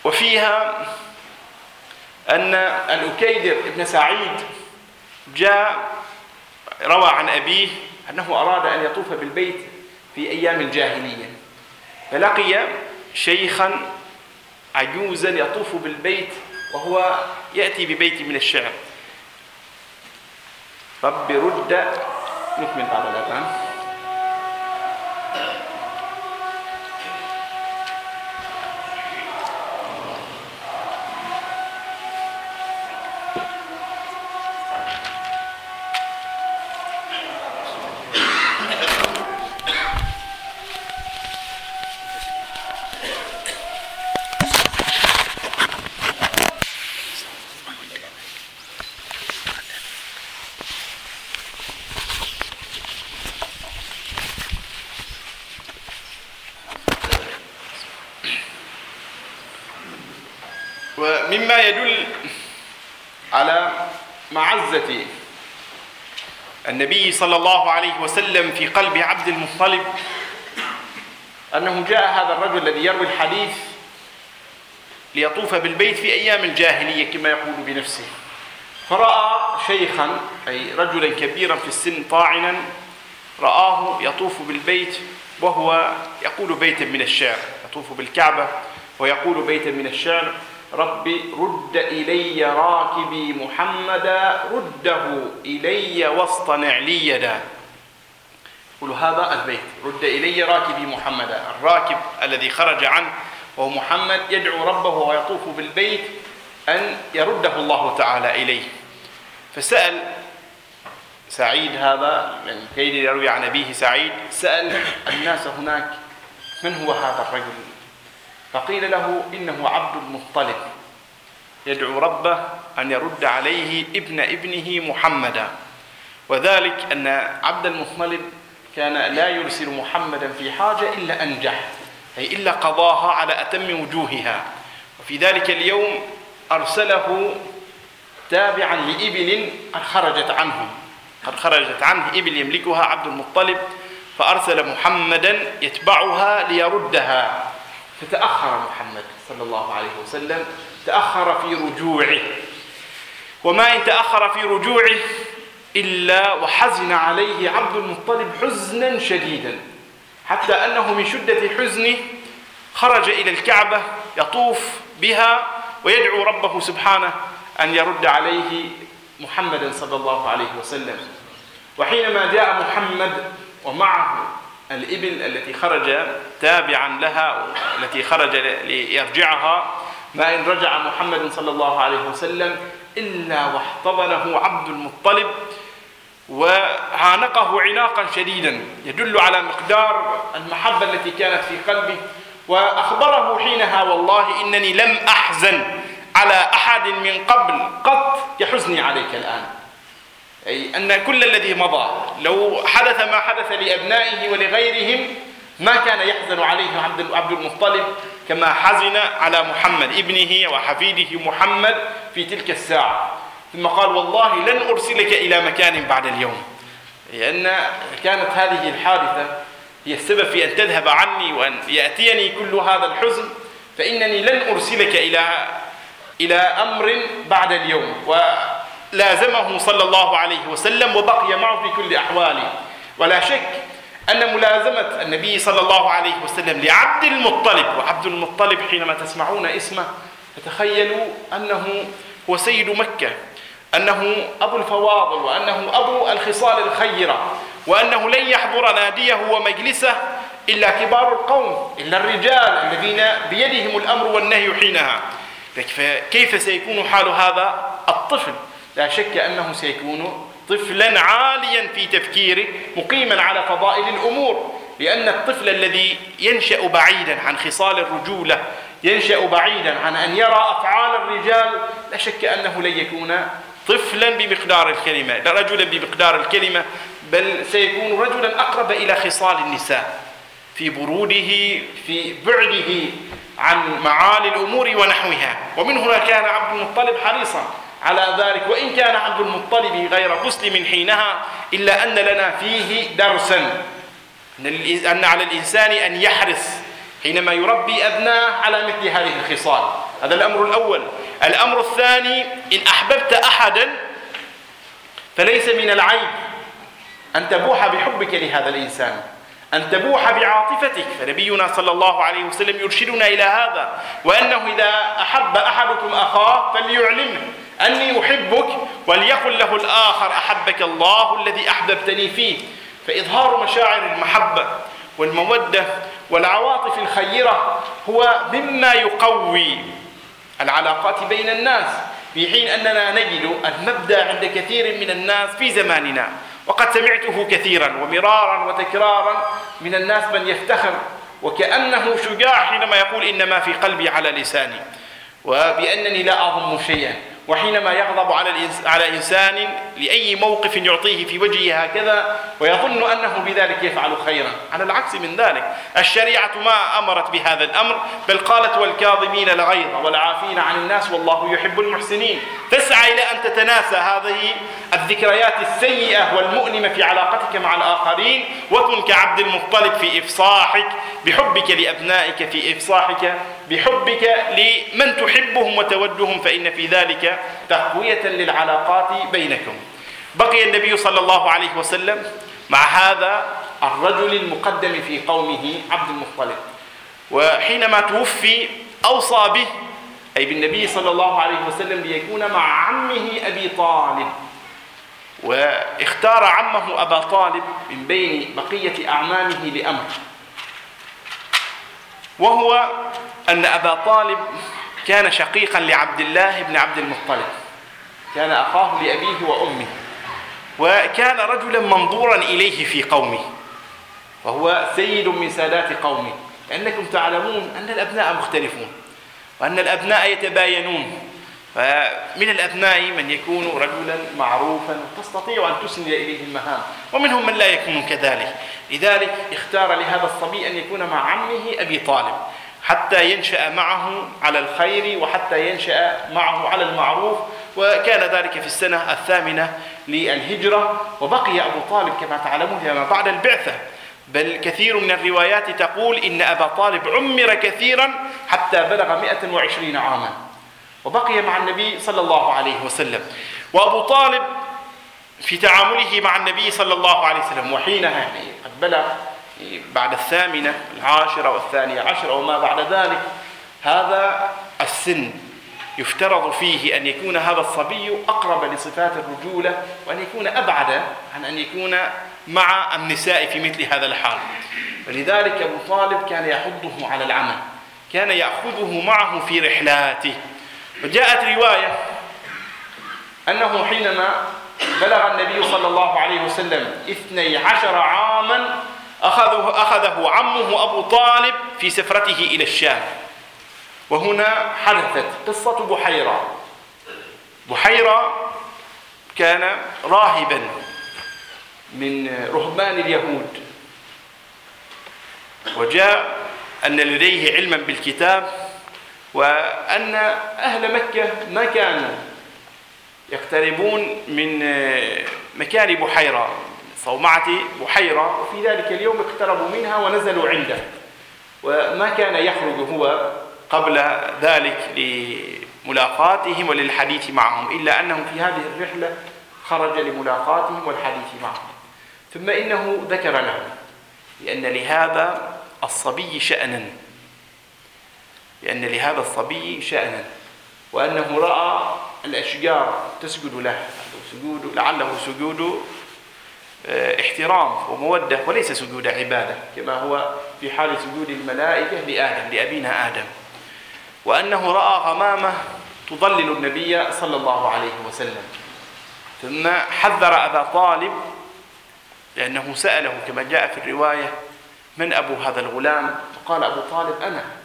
وفيها أن الأكيدر ابن سعيد جاء روى عن أبيه أنه أراد أن يطوف بالبيت في أيام الجاهلية فلقي شيخا عجوزا يطوف بالبيت وهو يأتي ببيت من الشعر. رب رد نكمل بعد الأذان ومما يدل على معزة النبي صلى الله عليه وسلم في قلب عبد المطلب أنه جاء هذا الرجل الذي يروي الحديث ليطوف بالبيت في أيام الجاهلية كما يقول بنفسه. فرأى شيخا أي رجلا كبيرا في السن طاعنا رآه يطوف بالبيت وهو يقول بيتا من الشعر يطوف بالكعبة ويقول بيتا من الشعر. ربي رد إلي راكبي محمدا رده إلي واصطنع لي يدا. يقول هذا البيت رد إلي راكبي محمدا الراكب الذي خرج عنه وهو محمد يدعو ربه ويطوف بالبيت أن يرده الله تعالى إليه. فسأل سعيد هذا من كيد يروي عن أبيه سعيد سأل الناس هناك من هو هذا الرجل؟ فقيل له إنه عبد المطلب. يدعو ربه أن يرد عليه ابن ابنه محمدا. وذلك أن عبد المطلب كان لا يرسل محمدا في حاجة إلا أنجح أي إلا قضاها على أتم وجوهها. وفي ذلك اليوم أرسله تابعا لإبل قد خرجت عنه. قد خرجت عنه إبل يملكها عبد المطلب فأرسل محمدا يتبعها ليردها. فتأخر محمد صلى الله عليه وسلم تأخر في رجوعه. وما إن تأخر في رجوعه إلا وحزن عليه عبد المطلب حزنا شديدا حتى أنه من شدة حزنه خرج إلى الكعبة يطوف بها ويدعو ربه سبحانه أن يرد عليه محمدا صلى الله عليه وسلم. وحينما جاء محمد ومعه الإبل التي خرج تابعا لها التي خرج ليرجعها. ما إن رجع محمد صلى الله عليه وسلم إلا واحتضنه عبد المطلب وعانقه عناقا شديدا. يدل على مقدار المحبة التي كانت في قلبه. وأخبره حينها والله إنني لم أحزن على أحد من قبل قط كحزني عليك الآن. أي أن كل الذي مضى لو حدث ما حدث لأبنائه ولغيرهم ما كان يحزن عليه عبد المطلب كما حزن على محمد ابنه وحفيده محمد في تلك الساعة. ثم قال والله لن أرسلك إلى مكان بعد اليوم. لأن كانت هذه الحادثة هي السبب في أن تذهب عني وأن يأتيني كل هذا الحزن فإنني لن أرسلك إلى إلى أمر بعد اليوم. ولازمه صلى الله عليه وسلم وبقي معه في كل أحواله. ولا شك أن ملازمة النبي صلى الله عليه وسلم لعبد المطلب وعبد المطلب حينما تسمعون اسمه فتخيلوا أنه هو سيد مكة أنه أبو الفواضل وأنه أبو الخصال الخيرة وأنه لن يحضر ناديه ومجلسه إلا كبار القوم إلا الرجال الذين بيدهم الأمر والنهي حينها. فكيف سيكون حال هذا الطفل؟ لا شك أنه سيكون طفلا عاليا في تفكيره مقيما على فضائل الأمور لأن الطفل الذي ينشأ بعيدا عن خصال الرجولة ينشأ بعيدا عن أن يرى أفعال الرجال لا شك أنه لن يكون طفلا بمقدار الكلمة لا رجلا بمقدار الكلمة بل سيكون رجلا أقرب إلى خصال النساء في بروده في بعده عن معالي الأمور ونحوها. ومن هنا كان عبد المطلب حريصا على ذلك. وإن كان عبد المطلب غير مسلم حينها إلا أن لنا فيه درسا. أن على الإنسان أن يحرص حينما يربي أبناه على مثل هذه الخصال. هذا الأمر الأول. الأمر الثاني إن أحببت أحدا فليس من العيب أن تبوح بحبك لهذا الإنسان. أن تبوح بعاطفتك. فنبينا صلى الله عليه وسلم يرشدنا إلى هذا. وأنه إذا أحب أحدكم أخاه فليعلمه. أني أحبك وليقل له الآخر أحبك الله الذي أحببتني فيه. فإظهار مشاعر المحبة والمودة والعواطف الخيرة هو مما يقوي العلاقات بين الناس في حين أننا نجد المبدأ عند كثير من الناس في زماننا. وقد سمعته كثيرا ومرارا وتكرارا من الناس من يفتخر وكأنه شجاع حينما يقول إن ما في قلبي على لساني. وبأنني لا أظن شيئا. وحينما يغضب على على إنسان لأي موقف يعطيه في وجهه هكذا ويظن أنه بذلك يفعل خيرا. على العكس من ذلك الشريعة ما أمرت بهذا الأمر بل قالت والكاظمين الغيظ والعافين عن الناس والله يحب المحسنين. تسعى إلى أن تتناسى هذه الذكريات السيئة والمؤلمه في علاقتك مع الآخرين وكن كعبد المطلب في إفصاحك بحبك لأبنائك في إفصاحك. بحبك لمن تحبهم وتودهم فإن في ذلك تقوية للعلاقات بينكم. بقي النبي صلى الله عليه وسلم مع هذا الرجل المقدم في قومه عبد المطلب. وحينما توفي أوصى به أي بالنبي صلى الله عليه وسلم ليكون مع عمه أبي طالب. واختار عمه أبا طالب من بين بقية أعمامه لأمر. وهو أن أبا طالب كان شقيقا لعبد الله بن عبد المطلب. كان أخاه لأبيه وأمه. وكان رجلا منظورا إليه في قومه. وهو سيد من سادات قومه. لأنكم تعلمون أن الأبناء مختلفون. وأن الأبناء يتباينون. فمن الأبناء من يكون رجلا معروفا تستطيع أن تسند إليه المهام ومنهم من لا يكون كذلك. لذلك اختار لهذا الصبي أن يكون مع عمه أبي طالب حتى ينشأ معه على الخير وحتى ينشأ معه على المعروف وكان ذلك في السنة الثامنة للهجرة. وبقي أبو طالب كما تعلمون لما بعد البعثة. بل كثير من الروايات تقول إن أبا طالب عمر كثيرا حتى بلغ 120 عاما. وبقي مع النبي صلى الله عليه وسلم. وأبو طالب في تعامله مع النبي صلى الله عليه وسلم وحينها يعني قد بلغ بعد الثامنة العاشرة والثانية عشرة وما بعد ذلك هذا السن يفترض فيه أن يكون هذا الصبي أقرب لصفات الرجولة وأن يكون أبعد عن أن يكون مع النساء في مثل هذا الحال. ولذلك أبو طالب كان يحضه على العمل كان يأخذه معه في رحلاته. وجاءت رواية أنه حينما بلغ النبي صلى الله عليه وسلم اثني عشر عاما أخذه, أخذه عمه أبو طالب في سفرته إلى الشام. وهنا حدثت قصة بحيرة. بحيرة كان راهبا من رهبان اليهود. وجاء أن لديه علما بالكتاب وأن أهل مكة ما كانوا يقتربون من مكان بحيرة صومعة بحيرة وفي ذلك اليوم اقتربوا منها ونزلوا عنده. وما كان يخرج هو قبل ذلك لملاقاتهم وللحديث معهم إلا أنه في هذه الرحلة خرج لملاقاتهم والحديث معهم. ثم إنه ذكر لهم لأن لهذا الصبي شأنا. لأن لهذا الصبي شأنا وأنه رأى الأشجار تسجد له سجود لعله سجود آه، احترام ومودة وليس سجود عبادة كما هو في حال سجود الملائكة لآدم لأبينا آدم. وأنه رأى غمامة تضلل النبي صلى الله عليه وسلم. ثم حذر أبا طالب لأنه سأله كما جاء في الرواية من أبو هذا الغلام؟ فقال أبو طالب أنا.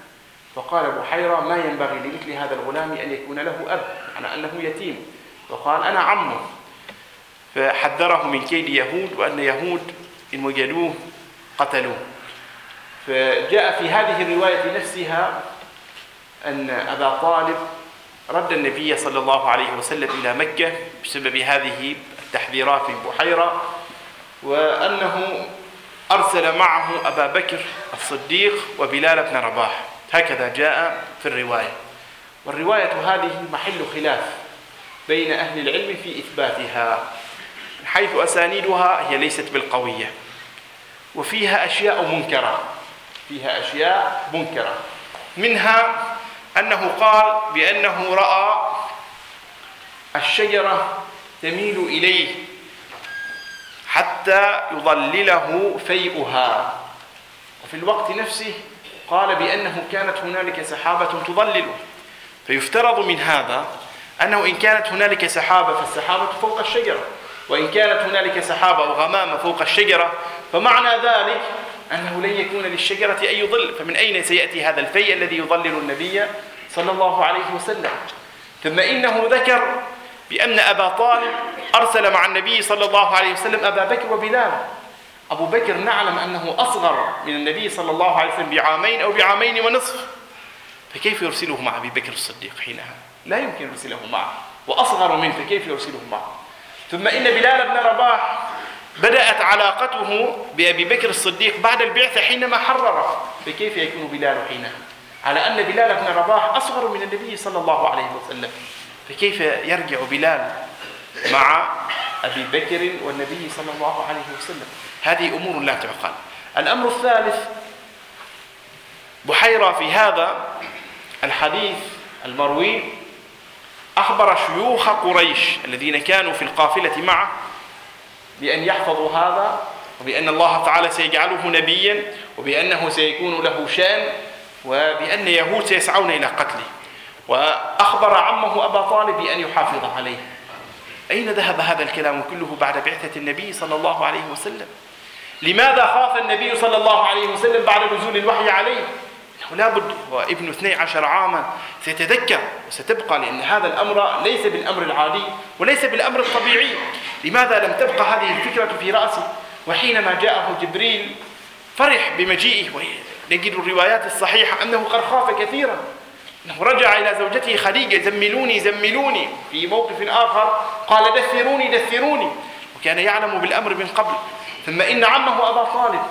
فقال أبو حيرة ما ينبغي لمثل هذا الغلام أن يكون له أب معنى أنه يتيم. وقال أنا عمه فحذره من كيد يهود وأن يهود إن وجدوه قتلوه. فجاء في هذه الرواية نفسها أن أبا طالب رد النبي صلى الله عليه وسلم إلى مكة بسبب هذه التحذيرات من بحيرة وأنه أرسل معه أبا بكر الصديق وبلال بن رباح. هكذا جاء في الرواية. والرواية هذه محل خلاف بين أهل العلم في إثباتها حيث أسانيدها هي ليست بالقوية. وفيها أشياء منكرة فيها أشياء منكرة. منها أنه قال بأنه رأى الشجرة تميل إليه حتى يضلله فيئها. وفي الوقت نفسه قال بأنه كانت هنالك سحابة تضلله فيفترض من هذا أنه إن كانت هنالك سحابة فالسحابة فوق الشجرة وإن كانت هنالك سحابة أو غمامة فوق الشجرة فمعنى ذلك أنه لن يكون للشجرة أي ظل. فمن أين سيأتي هذا الفيء الذي يظلل النبي صلى الله عليه وسلم؟ ثم إنه ذكر بأن أبا طالب أرسل مع النبي صلى الله عليه وسلم أبا بكر وبلال. أبو بكر نعلم أنه أصغر من النبي صلى الله عليه وسلم بعامين أو بعامين ونصف. فكيف يرسله مع أبي بكر الصديق حينها؟ لا يمكن يرسله معه. وأصغر منه فكيف يرسله معه؟ ثم إن بلال بن رباح بدأت علاقته بأبي بكر الصديق بعد البعثة حينما حرره. فكيف يكون بلال حينها؟ على أن بلال بن رباح أصغر من النبي صلى الله عليه وسلم. فكيف يرجع بلال مع أبي بكر والنبي صلى الله عليه وسلم. هذه أمور لا تعقل. الأمر الثالث بحيرة في هذا الحديث المروي أخبر شيوخ قريش الذين كانوا في القافلة معه بأن يحفظوا هذا وبأن الله تعالى سيجعله نبيا وبأنه سيكون له شأن وبأن يهود سيسعون إلى قتله. وأخبر عمه أبا طالب بأن يحافظ عليه. أين ذهب هذا الكلام كله بعد بعثة النبي صلى الله عليه وسلم؟ لماذا خاف النبي صلى الله عليه وسلم بعد نزول الوحي عليه؟ إنه لابد وابن 12 عاما سيتذكر وستبقى لأن هذا الأمر ليس بالأمر العادي وليس بالأمر الطبيعي. لماذا لم تبقى هذه الفكرة في رأسه؟ وحينما جاءه جبريل فرح بمجيئه ونجد الروايات الصحيحة أنه قد خاف كثيرا. أنه رجع إلى زوجته خديجة زملوني زملوني. في موقف آخر قال دثروني دثروني. وكان يعلم بالأمر من قبل. ثم إن عمه أبا طالب.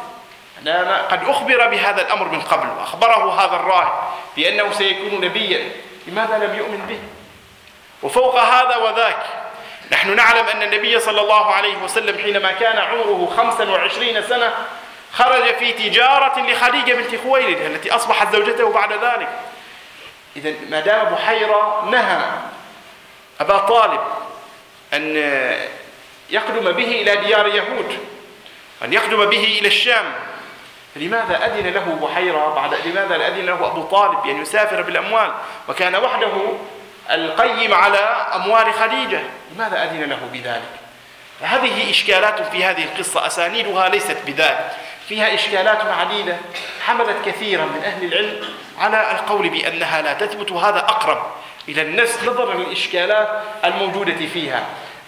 قد أخبر بهذا الأمر من قبل. وأخبره هذا الراهب بأنه سيكون نبيا. لماذا لم يؤمن به؟ وفوق هذا وذاك نحن نعلم أن النبي صلى الله عليه وسلم حينما كان عمره 25 سنة خرج في تجارة لخديجة بنت خويلد التي أصبحت زوجته بعد ذلك. إذا ما دام بحيرة نهى أبا طالب أن يقدم به إلى ديار يهود أن يقدم به إلى الشام. فلماذا أذن له بحيرة بعد لماذا أذن له أبو طالب بأن يسافر بالأموال؟ وكان وحده القيم على أموال خديجة. لماذا أذن له بذلك؟ هذه إشكالات في هذه القصة أسانيدها ليست بذلك فيها إشكالات عديدة حملت كثيرا من أهل العلم على القول بأنها لا تثبت هذا أقرب إلى النفس نظرا للإشكالات الموجودة فيها.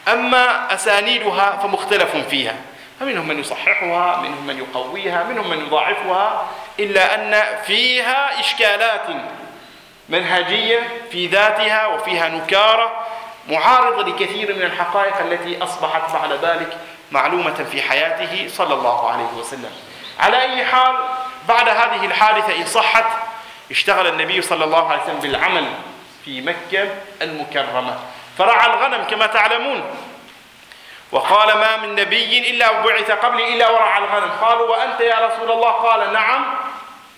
أما أسانيدها فمختلف فيها. فمنهم من يصححها منهم من يقويها منهم من يضاعفها إلا أن فيها إشكالات منهجية في ذاتها وفيها نكارة معارضة لكثير من الحقائق التي أصبحت بعد ذلك معلومة في حياته صلى الله عليه وسلم. على أي حال بعد هذه الحادثة إن صحت اشتغل النبي صلى الله عليه وسلم بالعمل في مكة المكرمة. فرعى الغنم كما تعلمون. وقال ما من نبي إلا بعث قبلي إلا ورعى الغنم. قالوا وأنت يا رسول الله؟ قال نعم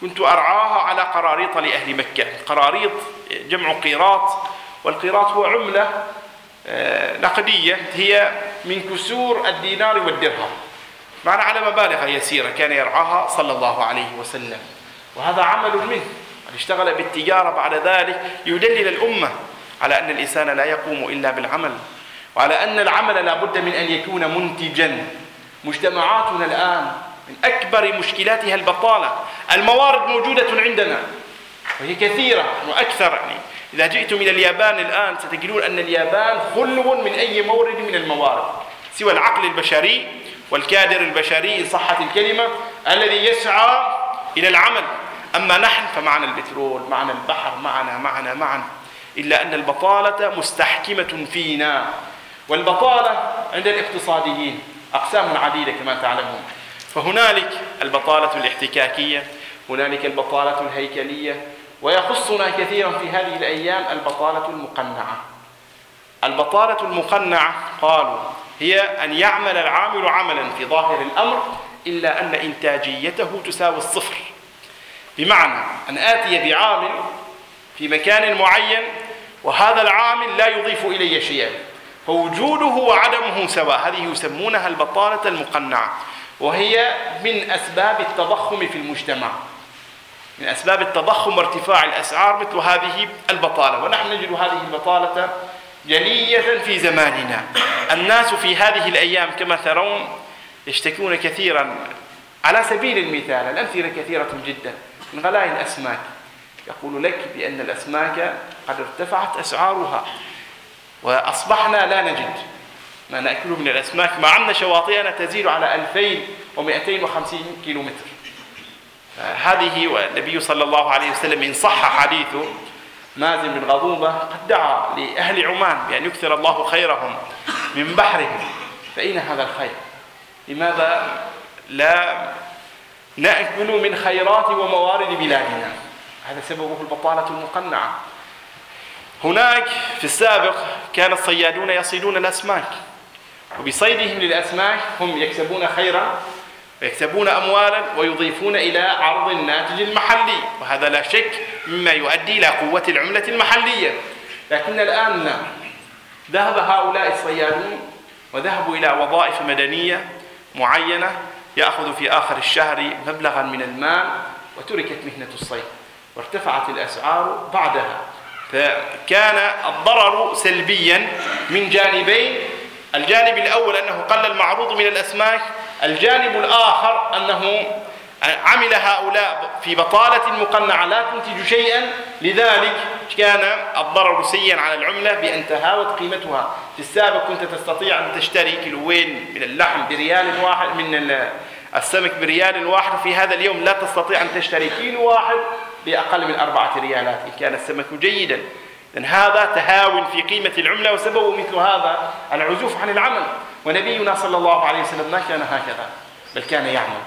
كنت أرعاها على قراريط لأهل مكة. قراريط جمع قيراط والقيراط هو عملة نقدية هي من كسور الدينار والدرهم. معنى على مبالغ يسيرة كان يرعاها صلى الله عليه وسلم. وهذا عمل منه. اشتغل بالتجارة بعد ذلك يدلل الأمة على أن الإنسان لا يقوم إلا بالعمل وعلى أن العمل لا بد من أن يكون منتجا. مجتمعاتنا الآن من أكبر مشكلاتها البطالة. الموارد موجودة عندنا وهي كثيرة وأكثر يعني إذا جئتم إلى اليابان الآن ستجدون أن اليابان خلو من أي مورد من الموارد سوى العقل البشري والكادر البشري إن صحت الكلمة الذي يسعى إلى العمل. أما نحن فمعنا البترول معنا البحر معنا معنا معنا إلا أن البطالة مستحكمة فينا. والبطالة عند الاقتصاديين أقسام عديدة كما تعلمون. فهنالك البطالة الاحتكاكية هنالك البطالة الهيكلية ويخصنا كثيرا في هذه الأيام البطالة المقنعة. البطالة المقنعة قالوا هي أن يعمل العامل عملا في ظاهر الأمر إلا أن إنتاجيته تساوي الصفر. بمعنى أن آتي بعامل في مكان معين وهذا العامل لا يضيف إلي شيئا فوجوده وعدمه سواء. هذه يسمونها البطالة المقنعة وهي من أسباب التضخم في المجتمع. من أسباب التضخم وارتفاع الأسعار مثل هذه البطالة. ونحن نجد هذه البطالة جلية في زماننا. الناس في هذه الأيام كما ترون يشتكون كثيرا. على سبيل المثال الأمثلة كثيرة جدا. من غلاء الأسماك. يقول لك بأن الأسماك قد ارتفعت أسعارها. وأصبحنا لا نجد. ما نأكله من الأسماك. مع أن شواطئنا تزيد على 2250 كيلومتر. هذه والنبي صلى الله عليه وسلم إن صح حديثه مازن بن غضوبة قد دعا لأهل عمان بأن يكثر الله خيرهم من بحرهم. فأين هذا الخير؟ لماذا لا نأكل من خيرات وموارد بلادنا؟ هذا سببه البطالة المقنعة. هناك في السابق كان الصيادون يصيدون الأسماك وبصيدهم للأسماك هم يكسبون خيرا ويكسبون أموالا ويضيفون إلى عرض الناتج المحلي. وهذا لا شك مما يؤدي إلى قوة العملة المحلية. لكن الآن ذهب هؤلاء الصيادون وذهبوا إلى وظائف مدنية معينة يأخذ في آخر الشهر مبلغا من المال وتركت مهنة الصيد وارتفعت الأسعار بعدها. فكان الضرر سلبيا من جانبين. الجانب الأول أنه قل المعروض من الأسماك الجانب الآخر أنه عمل هؤلاء في بطالة مقنعة لا تنتج شيئا. لذلك كان الضرر سيئا على العملة بأن تهاوت قيمتها. في السابق كنت تستطيع أن تشتري كيلوين من اللحم بريال واحد من السمك بريال واحد. في هذا اليوم لا تستطيع أن تشتري كيلو واحد بأقل من أربعة ريالات إن كان السمك جيدا. لأن هذا تهاون في قيمة العملة وسبب مثل هذا العزوف عن العمل. ونبينا صلى الله عليه وسلم ما كان هكذا بل كان يعمل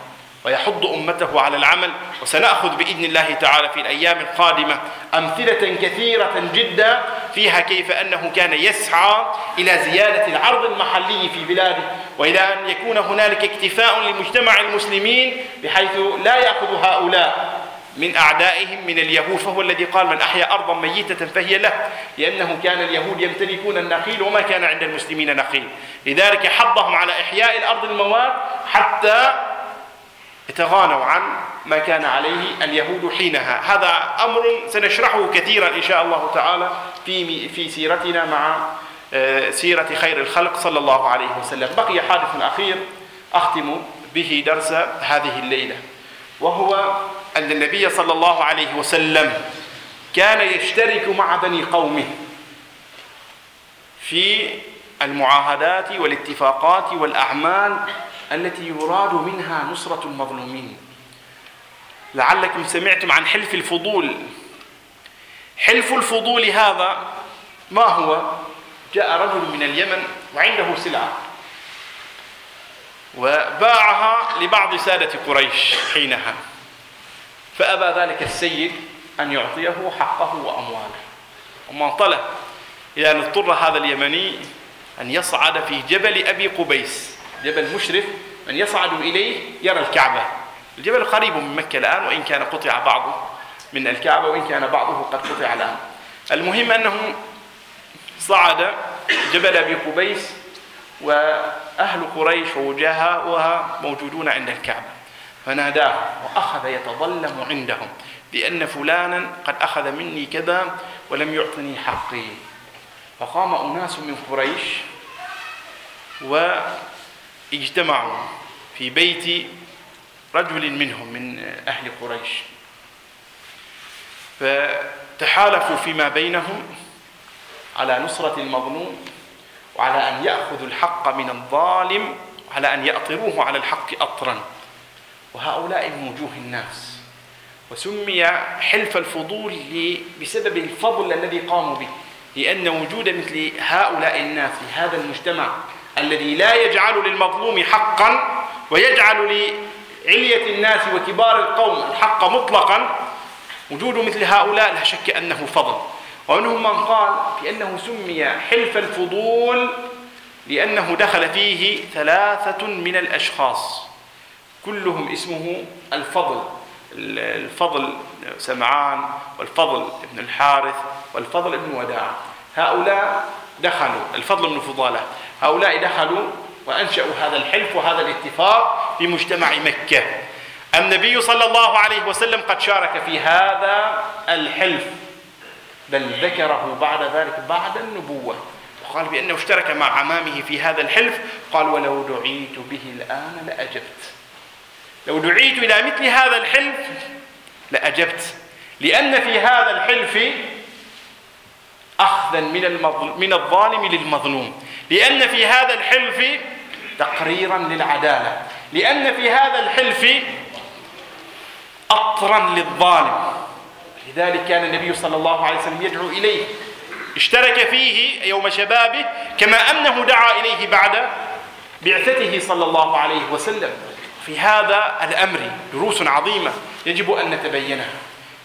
ويحض أمته على العمل وسنأخذ بإذن الله تعالى في الأيام القادمة أمثلة كثيرة جدا فيها كيف أنه كان يسعى إلى زيادة العرض المحلي في بلاده وإلى أن يكون هنالك اكتفاء لمجتمع المسلمين بحيث لا يأخذ هؤلاء من أعدائهم من اليهود فهو الذي قال من أحيا أرضا ميتة فهي له لأنه كان اليهود يمتلكون النخيل وما كان عند المسلمين نخيل. لذلك حضهم على إحياء الأرض المواد حتى يتغانوا عن ما كان عليه اليهود حينها. هذا أمر سنشرحه كثيرا إن شاء الله تعالى في في سيرتنا مع آه، سيرة خير الخلق صلى الله عليه وسلم. بقي حادث أخير أختم به درس هذه الليلة وهو أن النبي صلى الله عليه وسلم كان يشترك مع بني قومه في المعاهدات والاتفاقات والأعمال التي يراد منها نصرة المظلومين. لعلكم سمعتم عن حلف الفضول. حلف الفضول هذا ما هو؟ جاء رجل من اليمن وعنده سلعة وباعها لبعض سادة قريش حينها. فأبى ذلك السيد أن يعطيه حقه وأمواله. وما طلب إلى أن اضطر هذا اليمني أن يصعد في جبل أبي قبيس جبل مشرف من يصعد إليه يرى الكعبة. الجبل قريب من مكة الآن وإن كان قطع بعضه من الكعبة وإن كان بعضه قد قطع الآن. المهم أنه صعد جبل أبي قبيس وأهل قريش ووجهاؤها موجودون عند الكعبة. فناداه وأخذ يتظلم عندهم بأن فلانا قد أخذ مني كذا ولم يعطني حقي. فقام أناس من قريش واجتمعوا في بيت رجل منهم من أهل قريش. فتحالفوا فيما بينهم على نصرة المظلوم وعلى أن يأخذوا الحق من الظالم وعلى أن يأطروه على الحق أطرا. وهؤلاء من وجوه الناس. وسمي حلف الفضول بسبب الفضل الذي قاموا به لأن وجود مثل هؤلاء الناس في هذا المجتمع الذي لا يجعل للمظلوم حقا ويجعل لعلية الناس وكبار القوم الحق مطلقا وجود مثل هؤلاء لا شك أنه فضل. ومنهم من قال بأنه سمي حلف الفضول لأنه دخل فيه ثلاثة من الأشخاص. كلهم اسمه الفضل. الفضل سمعان والفضل ابن الحارث والفضل ابن وداع. هؤلاء دخلوا الفضل بن فضالة. هؤلاء دخلوا وأنشأوا هذا الحلف وهذا الاتفاق في مجتمع مكة. النبي صلى الله عليه وسلم قد شارك في هذا الحلف. بل ذكره بعد ذلك بعد النبوة. وقال بأنه اشترك مع عمامه في هذا الحلف. قال ولو دعيت به الآن لأجبت. لو دعيت إلى مثل هذا الحلف لأجبت. لأن في هذا الحلف أخذا من, من الظالم للمظلوم. لأن في هذا الحلف تقريرا للعدالة. لأن في هذا الحلف أطرا للظالم. لذلك كان النبي صلى الله عليه وسلم يدعو إليه. اشترك فيه يوم شبابه كما أنه دعا إليه بعد بعثته صلى الله عليه وسلم. في هذا الأمر دروس عظيمة يجب أن نتبينها.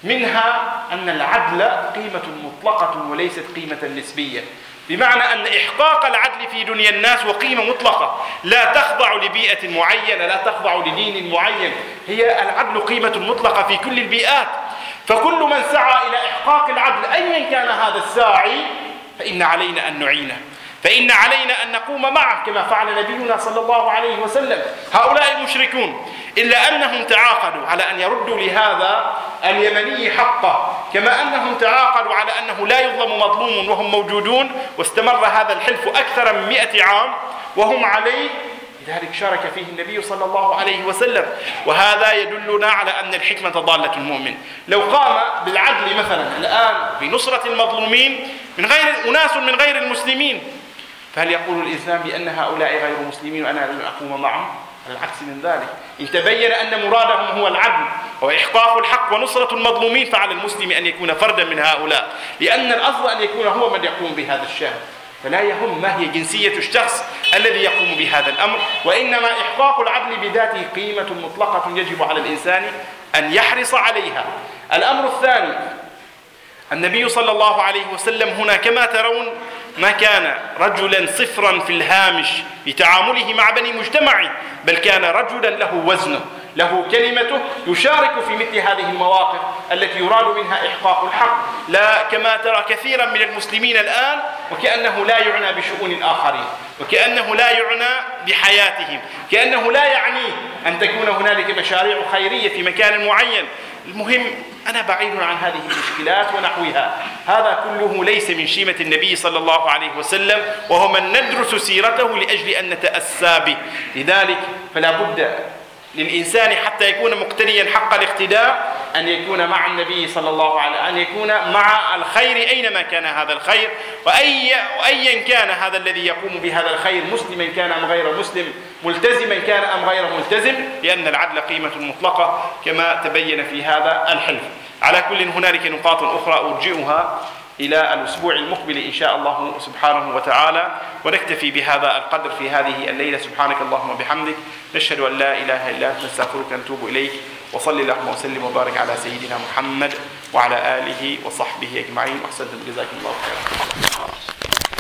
منها أن العدل قيمة مطلقة وليست قيمة نسبية. بمعنى أن إحقاق العدل في دنيا الناس وقيمة مطلقة. لا تخضع لبيئة معينة لا تخضع لدين معين. هي العدل قيمة مطلقة في كل البيئات. فكل من سعى إلى إحقاق العدل أيا كان هذا الساعي فإن علينا أن نعينه. فإن علينا أن نقوم معه كما فعل نبينا صلى الله عليه وسلم. هؤلاء المشركون إلا أنهم تعاقدوا على أن يردوا لهذا اليمني حقه كما أنهم تعاقدوا على أنه لا يظلم مظلوم وهم موجودون واستمر هذا الحلف أكثر من مئة عام وهم عليه. لذلك شارك فيه النبي صلى الله عليه وسلم. وهذا يدلنا على أن الحكمة ضالة المؤمن. لو قام بالعدل مثلا الآن بنصرة المظلومين من غير أناس من غير المسلمين فهل يقول الإسلام بأن هؤلاء غير مسلمين وأنا لم أقوم معهم؟ العكس من ذلك. إن تبين أن مرادهم هو العدل وإحقاق الحق ونصرة المظلومين فعلى المسلم أن يكون فردا من هؤلاء. لأن الأصل أن يكون هو من يقوم بهذا الشأن فلا يهم ما هي جنسية الشخص الذي يقوم بهذا الأمر. وإنما إحقاق العدل بذاته قيمة مطلقة يجب على الإنسان أن يحرص عليها. الأمر الثاني النبي صلى الله عليه وسلم هنا كما ترون ما كان رجلا صفرا في الهامش في تعامله مع بني مجتمعه بل كان رجلا له وزنه. له كلمته يشارك في مثل هذه المواقف التي يراد منها إحقاق الحق. لا كما ترى كثيرا من المسلمين الآن وكأنه لا يعنى بشؤون الآخرين وكأنه لا يعنى بحياتهم كأنه لا يعنيه أن تكون هنالك مشاريع خيرية في مكان معين. المهم أنا بعيد عن هذه المشكلات ونحوها. هذا كله ليس من شيمة النبي صلى الله عليه وسلم وهو من ندرس سيرته لأجل أن نتأسى به. لذلك فلا بد للإنسان حتى يكون مقتديا حق الاقتداء أن يكون مع النبي صلى الله عليه وسلم أن يكون مع الخير أينما كان هذا الخير وأي وأيا كان هذا الذي يقوم بهذا الخير مسلما كان أم غير مسلم ملتزما كان أم غير ملتزم لأن العدل قيمة مطلقة كما تبين في هذا الحلف. على كل هنالك نقاط أخرى أرجئها إلى الأسبوع المقبل إن شاء الله سبحانه وتعالى ونكتفي بهذا القدر في هذه الليلة. سبحانك اللهم وبحمدك نشهد أن لا إله إلا أنت نستغفرك ونتوب إليك وصلي اللهم وسلم وبارك على سيدنا محمد وعلى آله وصحبه أجمعين. وأحسنتم جزاكم الله خيرا.